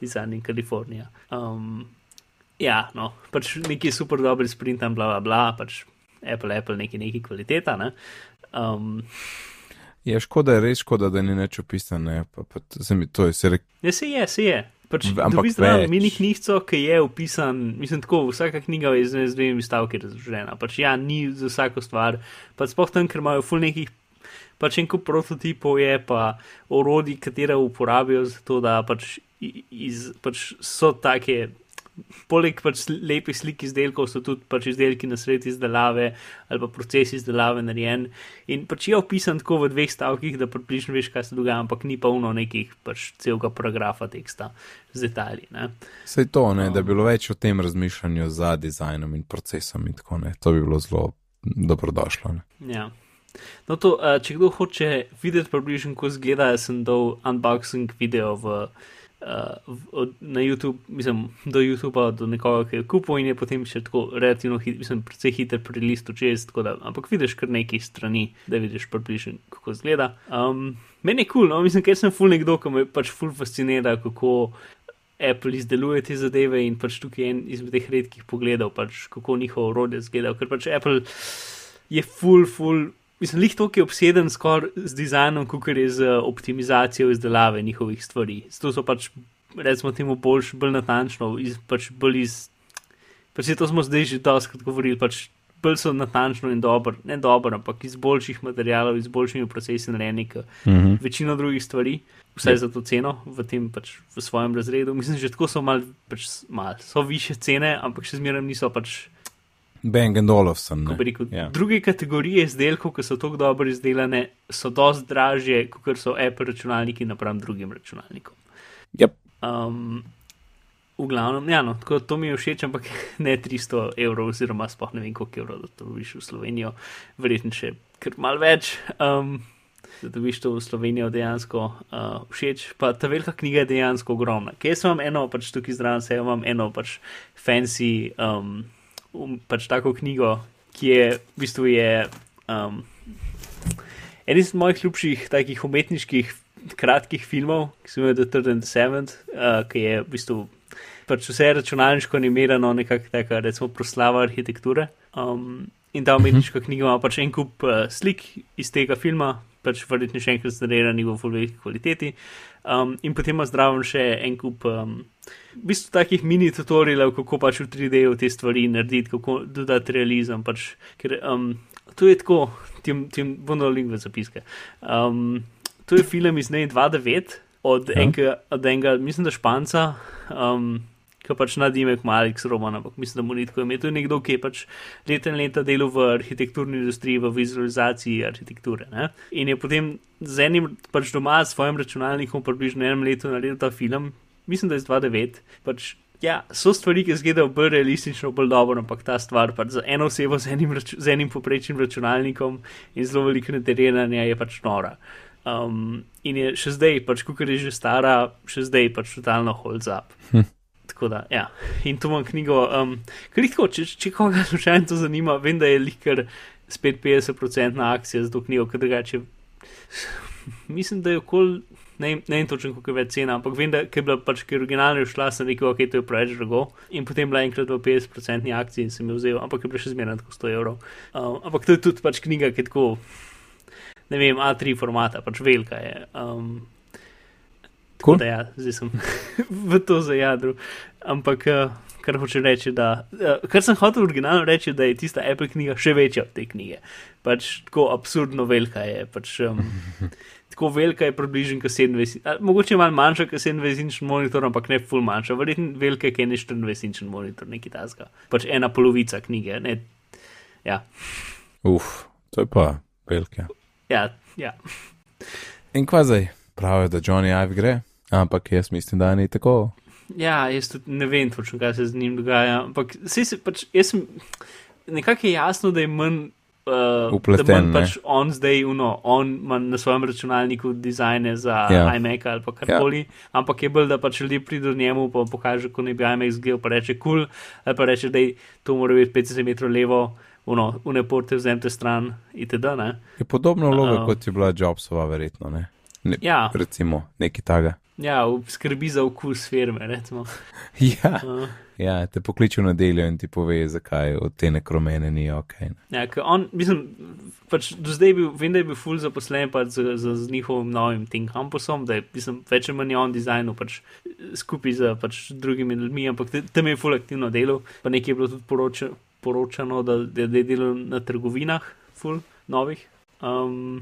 Design in Kalifornija. Um, ja, no, pač neki super dobri sprintam, bla bla bla, pač Apple, Apple, neki neki kvaliteta, ne. Um, Je škoda, je res škoda, da ni nič opisano. Pa, pa, to se mi- to je se rek, Ja, se je, se je. Pač, ampak dobiš zraven več. mini knjigo, ki je upisan, mislim, tako, vsaka knjiga je z, z dvemi stavki razložena. Pač ja, ni za vsako stvar. Pač sploh tam, ker imajo ful nekih, pač en kup prototipov je, pa orodji, katera uporabijo za to, da pač, iz, pač so take. Poleg pač lepih slik izdelkov so tudi pač izdelki na sredi izdelave ali pa proces izdelave narejen. In pač je opisan tako v dveh stavkih, da približno veš, kaj se dogaja, ampak ni pa uno nekih pač celega paragrafa teksta z detajli. Ne? Sej to, ne, da bi bilo več o tem razmišljanju za dizajnom in procesom in tako ne. To bi bilo zelo dobrodošlo. Ne. Ja. No, to, uh, če kdo hoče videti približno, kako zgleda, sem dal unboxing video v, uh, v, od, na YouTube, mislim, do YouTuba, do nekoga, ki je kupil in je potem še tako relativno, hit, mislim, precej hiter prelist čez, tako da, ampak vidiš kar nekaj strani, da vidiš približno, kako zgleda. Um, meni je kul, cool, no, mislim, ker sem ful nekdo, ki me pač ful fascinira, kako. Apple izdeluje te zadeve in pač tukaj je en izmed teh redkih pogledov, pač kako njihov orodje zgleda, ker pač Apple je full, full, mislim, lih to, ki je obseden skoraj z dizajnom, kot je z optimizacijo izdelave njihovih stvari. Zato so pač, recimo, temu boljš, bolj natančno, iz, pač bolj iz. Pač to smo zdaj že doskrat govorili, pač bolj so natančno in dobro, ne dobro, ampak iz boljših materijalov, iz boljšimi procesi narejeni, kot Mhm. večino drugih stvari, vsaj Yep. za to ceno v tem pač v svojem razredu. Mislim, že tako so mal, pač mal, so više cene, ampak še zmeraj niso pač, Bang and Olufsen. bi rekel, Ja. druge kategorije izdelkov, ki so tako dobro izdelane, so dosti dražje, kot so Apple računalniki napram drugim računalnikom. Yep. Um, v glavnem, ja, no, tako to mi je všeč, ampak ne 300 evrov, oziroma sploh ne vem, koliko evrov, da to dobiš v Slovenijo, verjetno še kar mal več. Um, da dobiš to v Slovenijo dejansko uh, všeč. Pa ta velika knjiga je dejansko ogromna. Kje sem imam eno, pač tukaj zraven se imam eno pač fancy, um, pač tako knjigo, ki je v bistvu je. Um, En izmed mojih ljubših takih umetniških kratkih filmov, ki se imenuje The Third and the Seventh, uh, ki je v bistvu pač vse računalniško animirano, nekako taka, recimo, proslava arhitekture. Um, in ta umetniška knjiga ima pač en kup uh, slik iz tega filma, pač verjetno še enkrat znerejeni v full veliki kvaliteti. Um, in potem ima zdraven še en kup. Um, V bistvu takih mini tutorialov, kako pač v 3D-ju te stvari narediti, kako dodati realizem. Pač, ker um, to je tako, tim, tim bom dal link v zapiske. Um, to je film iz ne 2009 od, Ja. enega, od enega, mislim, da španca, um, ki pač nadimek Malik Roman, ampak mislim, da mu ni tako ime. To je nekdo, ki je pač leta in leta delal v arhitekturni industriji, v vizualizaciji arhitekture. Ne? In je potem z enim pač doma s svojim računalnikom približno enem letu naredil ta film, mislim, da je iz 2009. Pač, ja, so stvari, ki izgledajo bolj realistično, bolj dobro, ampak ta stvar pač za eno osebo z enim, raču, z enim poprečnim računalnikom in zelo veliko naterenanja je pač nora. Um, in je še zdaj, pač, ko je že stara, še zdaj pač totalno holds up. Hm. Tako da, ja. In tu imam knjigo, um, kritko, če, če koga slučajno to zanima, vem, da je likar spet 50% na akcija za to knjigo, ker drugače. Mislim, da je okoli, ne, ne vem točno, koliko je več cena, ampak vem, da je bila pač, originalno je šla, sem rekel, ok, to je preveč drago. In potem bila enkrat v 50% akciji in sem jo vzel, ampak je bila še zmeraj tako 100 evrov. Um, ampak to je tudi pač knjiga, ki je tako, ne vem, A3 formata, pač velika je. Um, tako Cool. da ja, zdaj sem v to zajadru. Ampak, uh, kar hoče reči, da, uh, kar sem hotel originalno reči, da je tista Apple knjiga še večja od te knjige. Pač tako absurdno velika je. Pač, um, tako velika je približno kot 27, a, mogoče malo manjša kot 27-inčen monitor, ampak ne full manjša, verjetno velika kot 24-inčen monitor, nekaj tasga. Pač ena polovica knjige. Ne, ja, Uf, to je pa velike. ja, ja. In kva zdaj? Pravijo, da Johnny Ive gre, ampak jaz mislim, da ni tako. Ja, jaz tudi ne vem točno, kaj se z njim dogaja. Ampak saj se pač, jaz sem nekako je jasno, da je manj. Uh, Vpleten, da manj ne? pač on zdaj, uno, on ima na svojem računalniku dizajne za Ja. ja. iMac ali pa karkoli, ja. ampak je bolj, da pač ljudje pridejo njemu in pokaže, ko ne bi iMac zgel, pa reče kul, cool, ali pa reče, da to mora biti 5 cm levo, uno, une porte vzemte stran, itd. Ne? Je podobna vloga, Uh. kot je bila Jobsova, verjetno. Ne? Ne, Ja, Recimo, nekaj taga. ja, skrbi za okus firme, recimo. Ja, Uh. ja, te pokliče v nedeljo in ti pove, zakaj od te nekromene ni ok. Ne? Ja, on, mislim, pač do zdaj bil, vem, da je bil full zaposlen pač z, z, z njihovim novim tem kampusom, da je, mislim, več ali manj on dizajnil pač skupaj z pač drugimi ljudmi, ampak te- tam je full aktivno delal, pa nekaj je bilo tudi poroča, poročano, da, da, da je delal na trgovinah, full novih, um,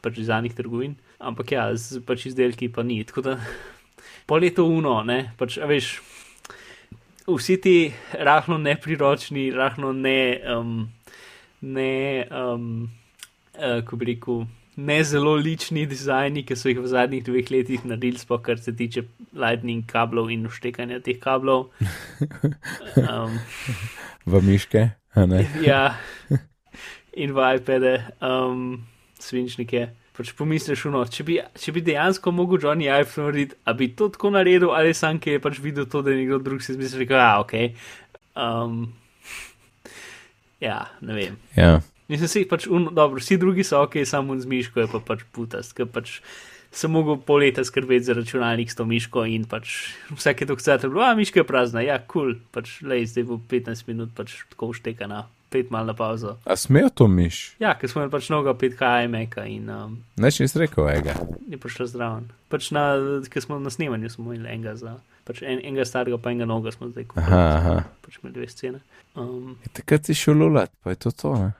pač iz zadnjih trgovin, ampak ja, z pač izdelki pa ni. Tako da pol je to uno, ne, pač, a veš. Vsi ti rahlo nepriročni, rahlo ne, um, ne, um, uh, ko bi rekel, ne zelo lični dizajni, ki so jih v zadnjih dveh letih naredili, sploh kar se tiče lightning kablov in vštekanja teh kablov. Um, V miške, ne? ja, in v iPade, um, svinčnike. Pač pomisliš, no, če, bi, če bi dejansko mogel Johnny Ive narediti, a bi to tako naredil, ali sam, ki je pač videl to, da je nekdo drug si izmislil, da je ok. Um, ja, ne vem. Ja. Nisem si pač, un, dobro, vsi drugi so ok, samo z miško je pa pač putast, ker pač sem mogel pol leta skrbeti za računalnik s to miško in pač vsake dokcate je bilo, a miška je prazna, ja, kul, cool. pač lej, zdaj bo 15 minut pač tako uštekana, pet mal na pauzo. A smejo to miš? Ja, ker smo imeli pač mnogo 5K iMac-a in um, Neč nisi rekel, ega. je prišla zraven. Pač na, ker smo na snemanju, smo imeli enega za, pač en, enega starega, pa enega noga smo zdaj kupili. Aha, aha. Pač imeli dve scene. Um, Takrat si šel lulat, pa je to to. Ne?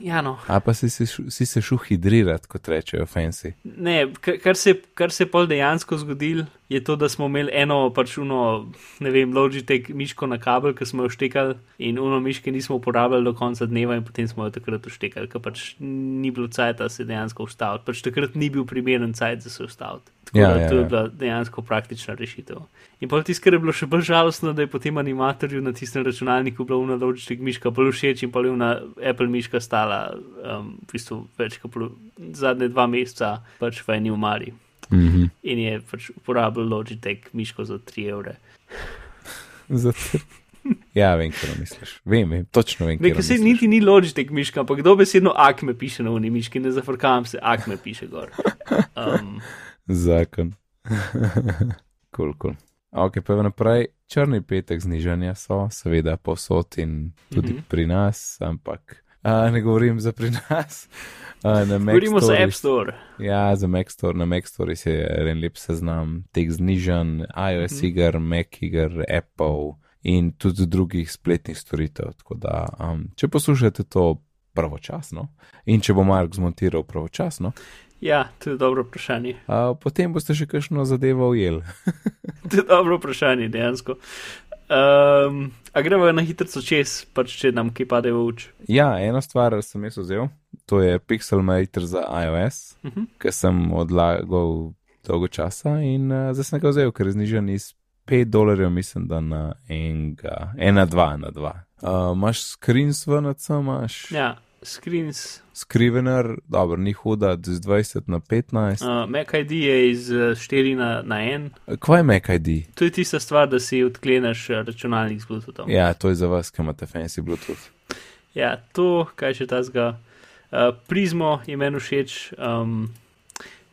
Ja, no. A pa si, si, si se šel hidrirati, kot rečejo fancy. Ne, kar, se, kar se pol dejansko zgodil, je to, da smo imeli eno pač uno, ne vem, Logitech miško na kabel, ki smo jo štekali in uno miške nismo uporabljali do konca dneva in potem smo jo takrat uštekali, ker pač ni bilo cajt, da se dejansko ustaviti. Pač takrat ni bil primeren cajt za se ustaviti. Tako Ja, da ja, to je ja. bila dejansko praktična rešitev. In pa tisto, kar je bilo še bolj žalostno, da je potem animatorju na tistem računalniku bila una Logitech miška bolj všeč in pa je una Apple miška stala um, v bistvu več kot zadnje dva meseca pač v eni umari. Mhm. In je pač uporabljal Logitech miško za 3 evre. Zato. Ja, vem, kaj misliš. Vem, vem, točno vem, kaj Nekaj se niti ni Logitech miška, ampak kdo besedno akme piše na uni miški, ne zafrkam se, akme piše gor. Um, Zakon. Kul, kul. Ok, pa naprej. Črni petek znižanja so, seveda, povsod in tudi Mhm. pri nas, ampak a, ne govorim za pri nas. A, govorimo za App Store. Ja, za Mac Store, na Mac Store je en lep seznam teh znižanj, iOS Mhm. iger, Mac iger, Apple in tudi drugih spletnih storitev. Tako da, um, če poslušate to pravočasno in če bo Mark zmontiral pravočasno, Ja, to je dobro vprašanje. uh, potem boste še kakšno zadevo ujeli. To je dobro vprašanje, dejansko. Um, a gremo na hitro čez, pač če nam kaj pade v oči. Ja, ena stvar sem jaz vzel, to je Pixelmator za iOS, Uh -huh. ki sem odlagal dolgo časa in uh, zdaj sem ga vzel, ker je znižen iz 5 dolarjev, mislim, da na enega, ena, dva, na dva. Uh, imaš screens v imaš ja. Screens. skrivener, dobro, ni huda, z 20 na 15. Uh. Uh, Mac ID je iz 4 na, na 1. Kaj je Mac ID? To je tista stvar, da si odkleneš eh, računalnik z Bluetoothom. Ja, to je za vas, ki imate fancy Bluetooth. Ja, to, kaj še ta zga. Uh, Prizmo je meni všeč. Um,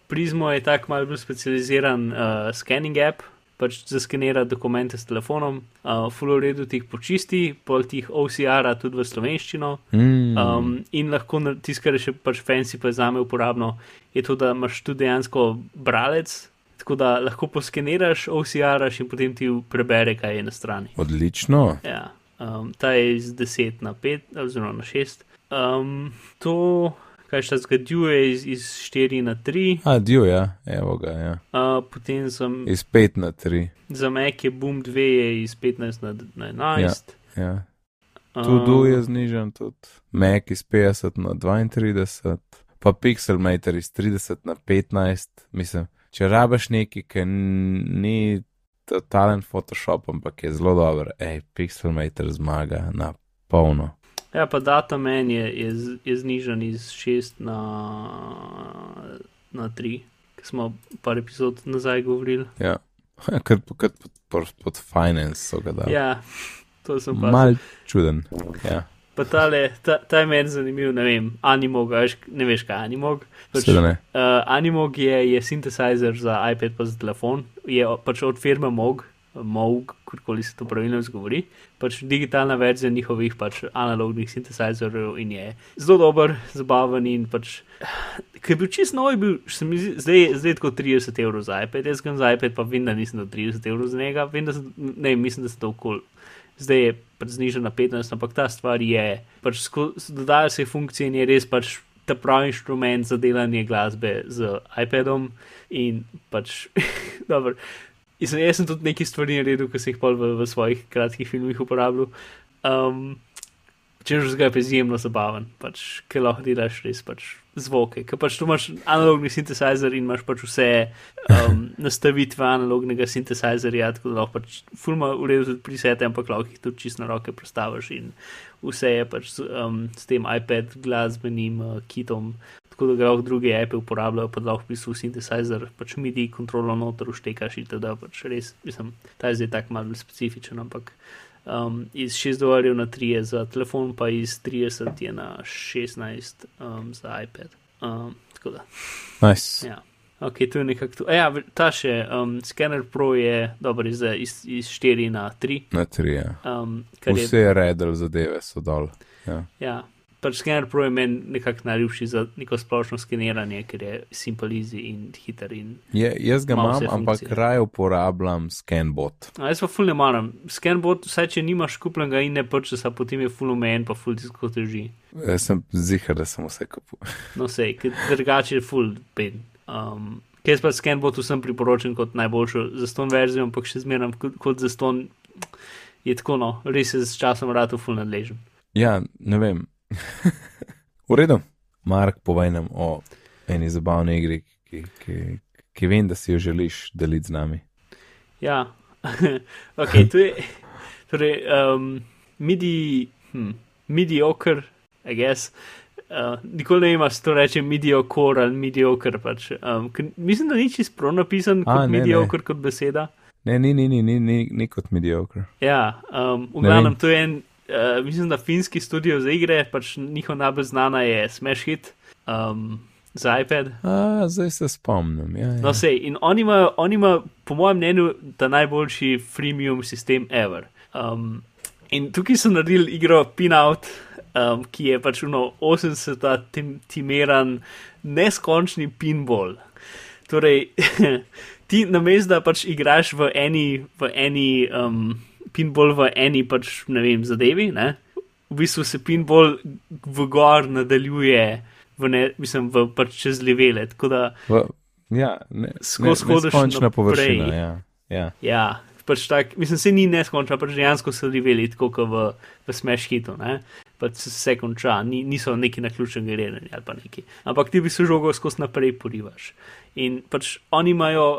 Prizmo je tak malce bolj specializiran uh, scanning app, pač zaskenira dokumente s telefonom, uh, full v redu ti jih počisti, pol ti jih OCR-a tudi v slovenščino. Mm. Um, in lahko tisto, kar je še pač fancy, pa je za me uporabno, je to, da imaš tudi dejansko bralec, tako da lahko poskeniraš, OCR-aš in potem ti prebere, kaj je na strani. Odlično. Ja, um, ta je iz 10 na 5, oziroma na 6. Um, to, kaj še zgoduje, iz, iz 4 na 3. A, dio, ja, evo ga, ja. Uh, potem sem, Iz 5 na 3. za Mac je Boom 2 je iz 15 na, na 11. Ja. Um, Tudi je znižen, tudi Mac iz 50 na 32, pa Pixelmator iz 30 na 15. Mislim, če rabaš neki, ki ni totalen Photoshop, ampak je zelo dober, hej, Pixelmator zmaga na polno. Ja, pa Dataman je, je, z- je znižen iz 6 na, na 3, ki smo par epizod nazaj govorili. Ja, kar kot pod, pod, pod finance so ga dali. Ja, to sem pa. Mal čuden. Ja, Pa tale, ta, ta je meni zanimiv, ne vem, Animog, veš, ne veš kaj je Animog. Pač, uh, Animog je, je sintetizer za iPad pa za telefon, je pač od firme Mog, Mog, kakorkoli se to pravilno izgovori, pač digitalna verzija njihovih pač analognih sintetizerjev in je zelo dober, zabaven in pač. Ker je bil čist nov, je bil, se mi zdi, zdaj, tako 30 evrov za iPad, jaz grem za iPad, pa vem, da nisem do 30 evrov za njega, vem, da sem, ne, mislim, da sem to okol. Zdaj je pač znižen na 15, ampak ta stvar je, pač dodajo se funkcije in je res pač ta pravi inštrument za delanje glasbe z iPadom in pač, dobro. Jaz jaz sem tudi nekaj stvari naredil, ki sem jih pol v, v svojih kratkih filmih uporabljal. Um, Če že zgaj je izjemno zabaven, pač, ker lahko delaš res pač zvoke, ker pač tu imaš analogni sintetizer in imaš pač vse um, nastavitve analognega sintetiserja, tako da lahko pač fulma uredu tudi prisete, ampak lahko jih tudi čisto na roke prestaviš in vse je pač s, um, s tem iPad glasbenim uh, kitom, tako da ga lahko druge appe uporabljajo, pa da lahko v bistvu sintetizer, pač MIDI kontrolo noter uštekaš in tako, pač res, mislim, ta je zdaj tak malo bolj specifičen, ampak um, iz 6 dolarjev na 3 je za telefon, pa iz 30 je na 16 um, za iPad. Um, tako da, Nice. ja. Ok, to je nekako to. A Ja, ta še, um, Scanner Pro je dober iz, iz, iz 4 na 3. Na tri, ja. Um, Vse je redel zadeve so dol. Ja. ja, pač skener Pro je meni nekako najljubši za neko splošno skeniranje, ker je simple, easy in hiter. In Je, jaz ga Ima imam, vse ampak raje uporabljam ScanBot. A jaz pa ful ne maram. Scanbot, vsaj če nimaš kupljenega in ne purchasa, potem je ful omejen, pa ful tisko teži. Jaz sem zihar, da sem vse kupil. No, sej, ker drugače je ful pen. Um, Ker jaz pa Scanbot vsem priporočam kot najboljšo za ston verzijo, ampak še zmeraj kot, kot za ston je tako, no, res je s časom rado ful nadležen. Ja, ne vem. v redu. Mark, povej nam o eni zabavni igri, ki, ki, ki vem, da si jo želiš deliti z nami. Ja, ok, to je. Torej, um, midi, hm, mediocre, I guess. Uh, nikoli ne se to reče mediocre ali mediocre. Pač. Um, mislim, da ni čisto prav napisan A, kot ne, ne. mediocre kot beseda. Ne, ni, ni, ni, ni, ni, ni kot mediocre. Ja, um, v Ne glavnem to je en, uh, mislim, da finski studio za igre, pač njihov najbolj znana je Smash Hit um, za iPad. A, zdaj se spomnim. Ja, ja. No, sej, in oni imajo, oni imajo, po mojem mnenju, ta najboljši freemium sistem ever. Um, in tukaj so naredili igro Pinout, um, ki je pač uno 80-ta tim, timeran, neskončni pinball. Torej, ti namest, da pač igraš v eni, v eni um, pinball v eni pač, ne vem, zadevi, ne? v bistvu se pinball v gor nadaljuje, v ne, mislim, v pač čez levele. Tako da, V, ja ne, Skozi hodiš naprej. površina. Ja, ja. ja, pač tak, mislim, se ni neskončno, pač dejansko so leveli, tako kot v, v Smash Hitu, ne. Pač se vse konča, ni, niso neki naključni gledanje ali pa neki. Ampak ti bi se žogo skozi naprej porivaš. In pač oni imajo,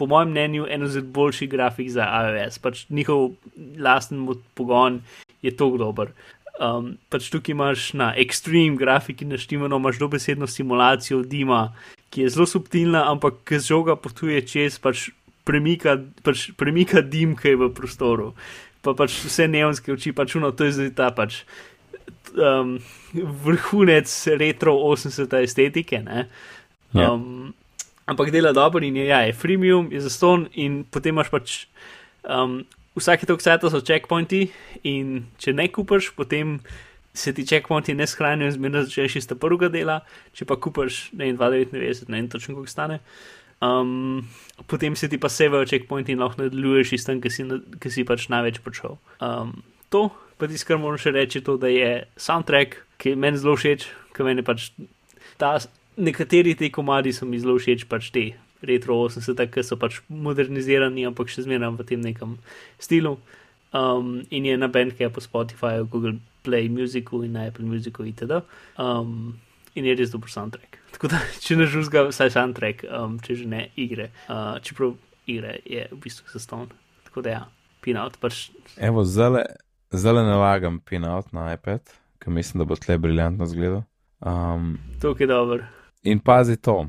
po mojem mnenju, eno od boljših grafik za iOS. Pač njihov lasten pogon je tako dober. Um, pač tukaj imaš na extreme grafiki naštimano, imaš dobesedno simulacijo dima, ki je zelo subtilna, ampak ki žoga potuje čez, pač premika, pač premika dim, ki je v prostoru. Pa pač vse neonske oči, pač uno, to je zdaj ta pač um, vrhunec retro 80 estetike. Ne? Ja. Um, ampak dela dobro in je, ja, je freemium, je zaston in potem imaš pač. Um, Vsake toliko cajta so checkpointi, in če ne kupaš, potem se ti checkpointi ne shranijo, zmerno začneš iz prvega dela, če pa kupaš, ne vem, 2,99, ne vem točno, koliko stane. Um, potem se ti pa sevajo checkpointi in lahko nadaljuješ iz tam, ki si, ki si pač največ počel. Um, to, pa ti skar moram še reči, to, da je soundtrack, ki je meni zelo všeč, ki meni pač ta, nekateri te komadi so mi zelo všeč, pač te retro 80, ki so pač modernizirani, ampak še zmeraj v tem nekem stilu. Um, in je na Bandcampu, Spotifyju, Google Play Musicu in na Apple Musicu itd. Um, in je res dober soundtrack. Tako da, če ne žuzga, vsaj soundtrack, um, če že ne igre. Uh, čeprav igre je v bistvu zaston. Tako da ja, pinout pač. Evo, zdaj nalagam pinout na iPad, ker mislim, da bo tle briljantno zgledal. Um, To je dobro. In pazi to,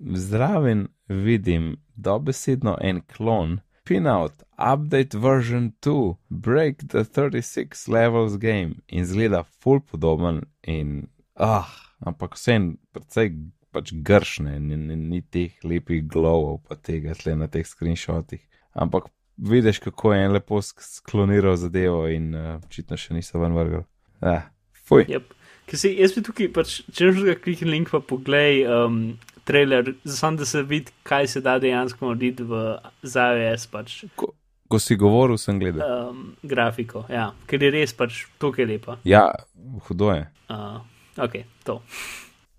zraven vidim dobesedno en klon. Pinout, update version 2, break the 36 levels game in zgleda full podoben in ah, ampak vsem precej pač gršne, ni, ni, ni teh lepih glovov pa tega tle na teh screenshotih. Ampak vidiš, kako je en lepo sk- skloniral zadevo in uh, očitno še niso ven vrgel. Ah, fuj. Yep. Ker se jaz bi tukaj, pač, če že ga klikni link, pa poglej um, trailer, samo da se vidi, kaj se da dejansko narediti v za iOS pač, Ko, ko si govoril, sem gledal. um, grafiko. Ja, ker je res pač tukaj lepa. Ja, hudo je. Uh, ok, to.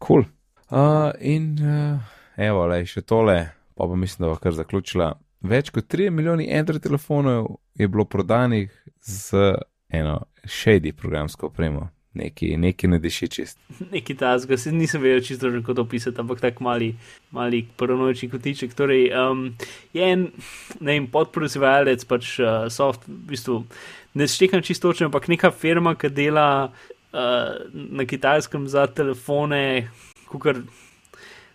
Cool. Uh, in uh, evo, le še tole, pa pa mislim, da bo kar zaključila. Več kot 3 milijoni Android telefonov je bilo prodanih z eno shady programsko opremo. Neki, neki ne diši čist. Neki tazga, se nisem vedel čisto, kako to opisati, ampak tako mali, mali paranoični kotiček. Torej, um, je en, ne vem, podproizvajalec, pač uh, soft, v bistvu, ne štekam čisto točno, ampak neka firma, ki dela uh, na kitajskem za telefone, kukar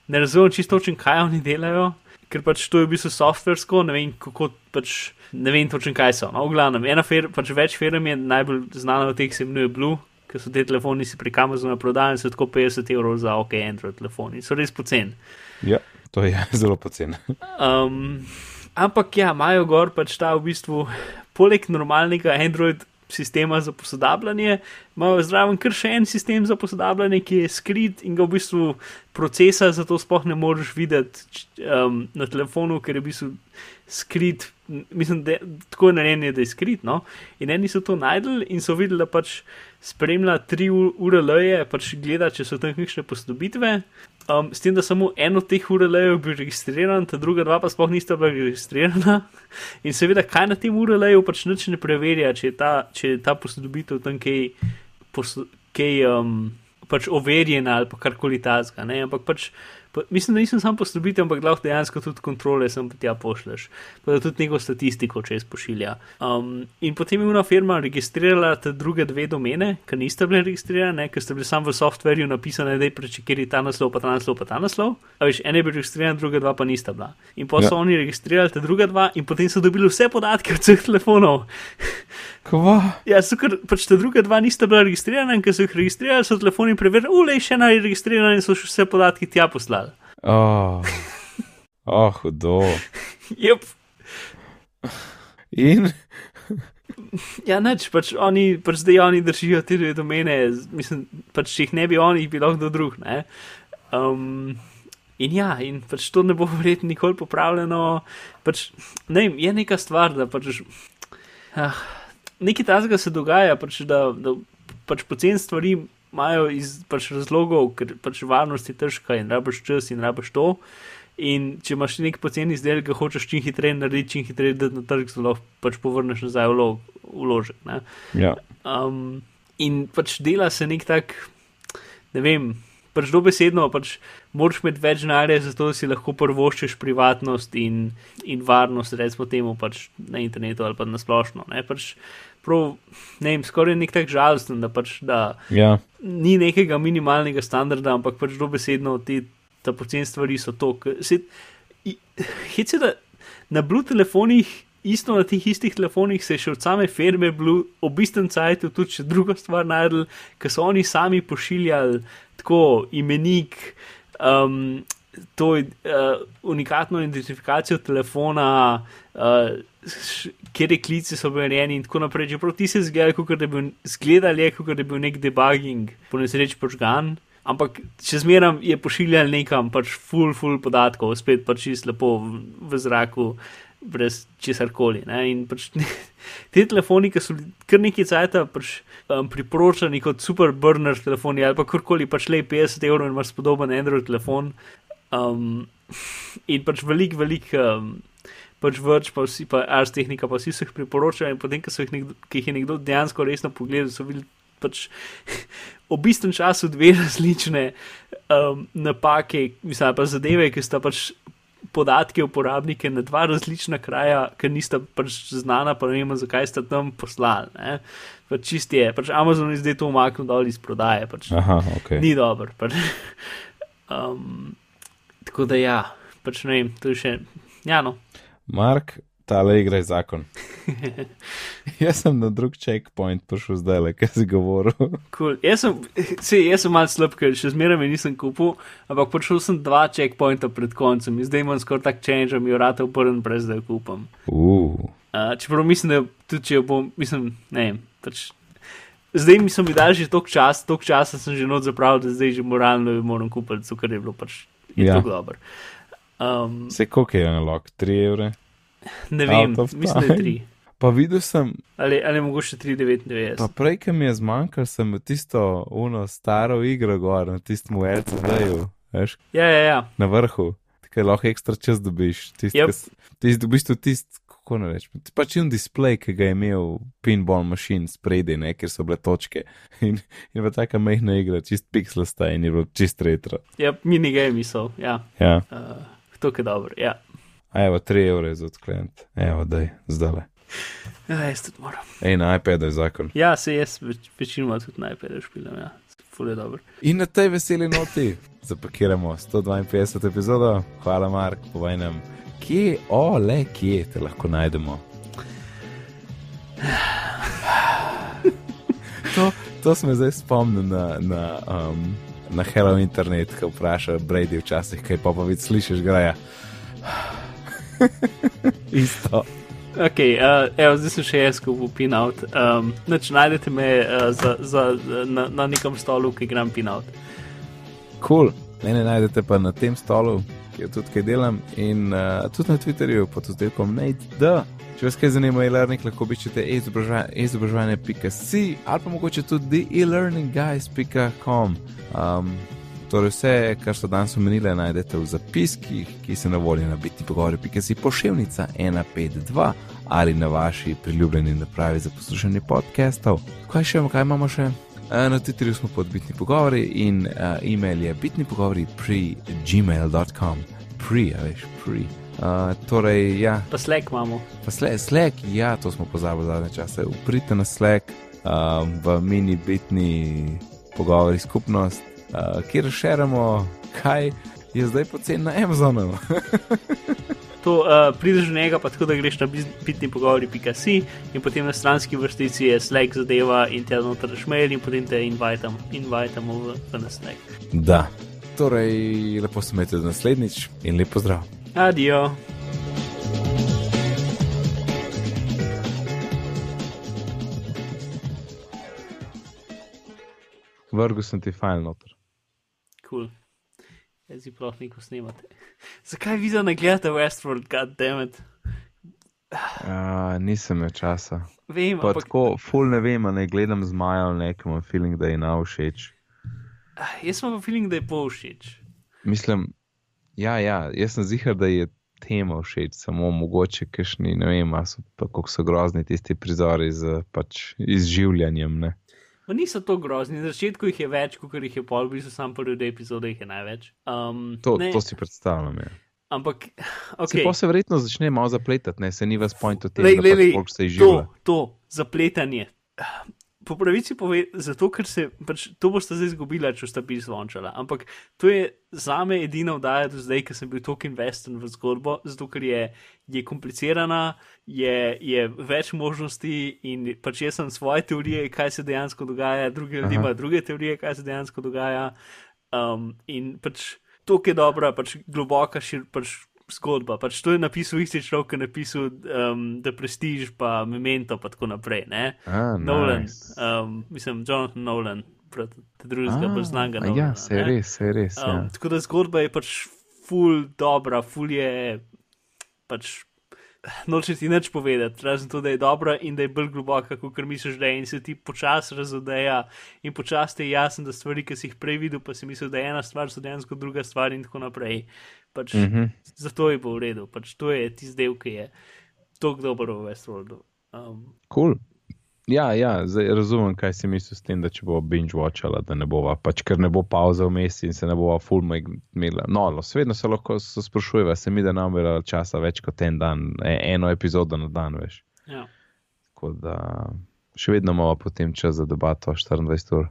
ne razumem čisto točno, kaj oni delajo. Ker pač to je v bistvu softversko, ne vem, kako pač, ne vem točno, kaj so. No, v glavnem, ena firma, pač več firm je najbolj znana od teh, se imenuje Blue, ker so te telefoni si prek Amazona prodajali, so tako 50 evrov za ok, Android telefoni, so res poceni. Ja, to je zelo poceni. Um, ampak ja, imajo gor pač ta v bistvu, poleg normalnega Android sistema za posodabljanje, imajo zraven kar še en sistem za posodabljanje, ki je skrit in ga v bistvu procesa, zato sploh ne moreš videti um, na telefonu, ker je v bistvu skrit. Mislim, da je tako narejen, da je skrit. No? In eni so to najdel in so videli, da pač spremlja tri ure leje, pač gleda, če so tam kakšne posodobitve. Um, s tem, da samo eno od teh URL-jev je bil registriran, ta druga dva pa sploh nista bila registrirana. In seveda, kaj na tem URL-ju pač nič ne preverja, če je ta, če je ta posodobitev tam kaj, pos, kaj um, pač overjena ali pa karkoli tazga. Ampak pač Pa, mislim, da nisem sam posodobitev, ampak lahko dejansko tudi kontrole sem tja pošleš. Pa da tudi neko statistiko čez pošilja. Um, in potem je ena firma registrirala te druge dve domene, ki niste bile registrirane, ker ste bili sam v softverju napisane, da je prečekiri ta naslov, pa ta naslov, pa ta naslov. A veš, ene je bil registriran, druga dva pa nista bila. In pa so ja. oni registrirali te druga dva in potem so dobili vse podatke od vseh telefonov. Kva? Ja, so ker pač te druge dva nista bila registrirana in ker so jih registrirali, so telefoni preverili, ulej, še ena je registrirana in so še vse podatke tja poslali. Oh, oh hudo. Yep. In Ja, neč, pač oni, pač zdaj oni držijo te dve domene, mislim, pač če jih ne bi oni, bi lahko kdo drug, ne. Um, in ja, in pač to ne bo verjetno nikoli popravljeno, pač, ne vem, je neka stvar, da pač, ah, nekaj tazga se dogaja, pač, da, da pač pocen stvari imajo iz pač razlogov, ker pač varnost je težka in rabiš čas in rabiš to. In če imaš nek poceni izdelek, ga hočeš čim hitreje narediti, čim hitreje da na trg, zelo pač povrneš nazaj v vložek. Ja. Um, in pač dela se nek tak, ne vem, pač dobesedno, pač moraš imeti več denarja, zato si lahko prvoščeš privatnost in, in varnost, recimo temu pač na internetu ali pa na splošno. Pač, prav, ne vem, skoraj nek tak žalosten, da pač da ja. ni nekega minimalnega standarda, ampak pač dobesedno ti ta pocen stvari so to. Hece, da na Blue telefonih, isto na teh istih telefonih, se je še od same firme Blue ob istem cajtu tudi še druga stvar najdel, ker so oni sami pošiljali tako imenik. Um, To je uh, unikatno identifikacijo telefona, uh, kjer je klici so bili rejeni, in tako naprej. Čeprav ti se zgledali, kot da bi bil nek debugging, po nesreči počgan, ampak še zmeraj je pošiljal nekam, pač full, full podatkov, spet pač čisto lepo v, v zraku, brez česar koli. Pač te telefoni, ki so kar nekaj cajta pač, um, priporočani kot super burner telefoni ali pa karkoli, pač le 50 evrov in imaš spodoben Android telefon. Um, in pač velik, velik. Um, Pač vrč, pa vsi, pa Ars tehnika, pa vsi so jih priporočali, in potem, ko, jih nekdo, ko jih je nekdo dejansko resno pogledal, so videli pač ob istem času dve različne um, napake, mislim pa zadeve, ki sta pač podatke uporabnike na dva različna kraja, ker nista pač znana, pa ne vem, zakaj sta tam poslali. Pač čist je, pač Amazon je zdaj to umaknil dol iz prodaje, pač Aha, okay. ni dobro. Pač, um, tako da ja, pač ne vem, to je še, ja no. Mark, tale igra je zakon. jaz sem na drug checkpoint prišel zdaj, le kaj si govoril. cool. Jaz sem, se, jaz sem mal slab, ker še zmeraj mi nisem kupil, ampak prišel sem dva checkpointa pred koncem in zdaj imam skoraj tak change, da mi je vrata uporen, brez da jo kupam. Uh. Uh, čeprav mislim, da tudi če jo bom, mislim, ne vem. Pač, zdaj mi smo mi dali že toliko časa, toliko časa sem že noč zapravil, da zdaj že moralno jo moram kupiti, ker je bilo pač je ja. tako dobro. Um, Se koliko je analog? 3 evre? Ne vem, mislim, da je 3. Pa videl sem. Ali, ali mogoče 3,99. Pa prej, ki mi je zmanjkalo, sem v tisto uno staro igro gor, na tistem LCD-ju, veš? Ja, ja, ja. Na vrhu, tako lahko ekstra čas dobiš. Yep. tist, v bistvu tisti, kako ne rečem, pač un display, ki ga je imel pinball machine spredi, ne, ker so bile točke. In, in v taka mehna igra, čist pixelsta in je bilo čist retro. Ja, minigame so, ja. Ja. Uh, to je dobro, ja. A evo, 3 evre za odklent. Evo, daj, zdaj. Ja, jaz tudi moram. Ej, na iPadu je zakon. Ja, se jaz več, večinoma tudi na iPadu špilam, ja. Fule dobro. In na tej veseli noti zapakiramo 152 epizodo. Hvala, Mark, povej nam, kje, o, le, kje te lahko najdemo. to, to smo zdaj spomnili na, na, um, na Hello Internet, ko vpraša Brady včasih, kaj pa pa vidiš, slišiš, graja. Isto. Ok, uh, evo, zdaj sem še jaz, ko bo pinout. Um, Nač najdete me uh, za, za, na, na nekem stolu, ki igram pinout. Kul, cool. mene najdete pa na tem stolu, kjer tudi kaj delam in uh, tudi na Twitterju pod oddelkom Nate. Če vas kaj zanima, e-learning lahko obiščete e-izobraževanje.si ali pa mogoče tudi e-learningguys.com. Um, torej vse, kar so danes omenili, najdete v zapiskih, ki se na voljo na biti pogovori.si pošiljnica 152 ali na vaši priljubljeni napravi za poslušanje podcastov. Kaj še imamo, kaj imamo še? Na Twitterju smo pod bitni pogovori in uh, e-mail je bitni pogovori pri gmail.com. Pri, a veš, pri. Uh, torej, ja. Pa Slack imamo. Pa Slack, Slack, ja, to smo pozabili zadnje čase. Uprite na Slack uh, v mini bitni pogovori skupnost, uh, kjer širimo, kaj je zdaj poceni na Amazonu. to uh, prideš do njega, pa tako da greš na bitni pogovori.si in potem na stranski vrstici je Slack zadeva in te znotraj šmejl in potem te invitamo v, v Slack. Da, torej lepo se imejte naslednjič in lepo zdrav. Adijo. Vrgu sem ti fajn noter. Kul. Cool. Jaz si prav neko snimate. Zakaj vi za ne gledate Westworld, goddammit? Uh, nisem imel časa. Vem, pa ampak... tako, ful ne vem, ne gledam z Majo, nekem feeling, da je na všeč. Uh, jaz imam feeling, da je po všeč. Mislim, ja, ja, jaz sem zihar, da je tema všeč, samo mogoče, kajšni, ne vem, so, pa, kako so grozni tisti prizori z pač, izživljanjem. Ne? Pa niso to grozni, na začetku jih je več, kot jih je pol, v bistvu sam prvi del epizode jih je največ. Um, to, to si predstavljam. Ja. Ampak, okay. se verjetno začne malo zapletati, ne? se ni vas point od tega, da pač se izživlja. To, to zapletanje po pravici pove, zato ker se pač, to boste zdaj izgubili, če ste bili zvončali. Ampak to je za me edina vdaja do zdaj, ker sem bil tako investen v zgodbo, zato ker je, je komplicirana, je, je več možnosti in pač jaz sem svoje teorije, kaj se dejansko dogaja, drugi ljudje imajo druge teorije, kaj se dejansko dogaja. Um, in pač to, ki je dobra, pač globoka, šir, pač zgodba. Pač to je napisal isti človek, ki je napisal um, The Prestige, pa Memento, pa tako naprej. Ah, Nolan, nice. um, mislim, Jonathan Nolan, te drugega, ah, bolj znanga. Ja, se je res, se je res. Ja. Um, tako da zgodba je pač full dobra, full je pač. Noče ti nič povedati, razen to, da je dobra in da je bolj globoka, kot misliš, da je in se ti počasi razodeja in počasi je jasno, da stvari, ki si jih prej videl, pa si mislil, da je ena stvar, so dejansko druga stvar in tako naprej. Pač mm -hmm. Zato je bilo v redu, pač to je tisti del, ki je tako dober v Westworldu. Um, cool. Ja, ja zdaj razumem, kaj si misliš s tem, da če bo binge watchala, da ne bova, pač ker ne bo pauza v mestu in se ne bova fulma imela. No, no svedno se lahko sprašujeva, se mi da nam je časa več kot en dan, e, eno epizodo na dan, veš. Ja. Tako da še vedno imamo potem čas za debato 24 ur.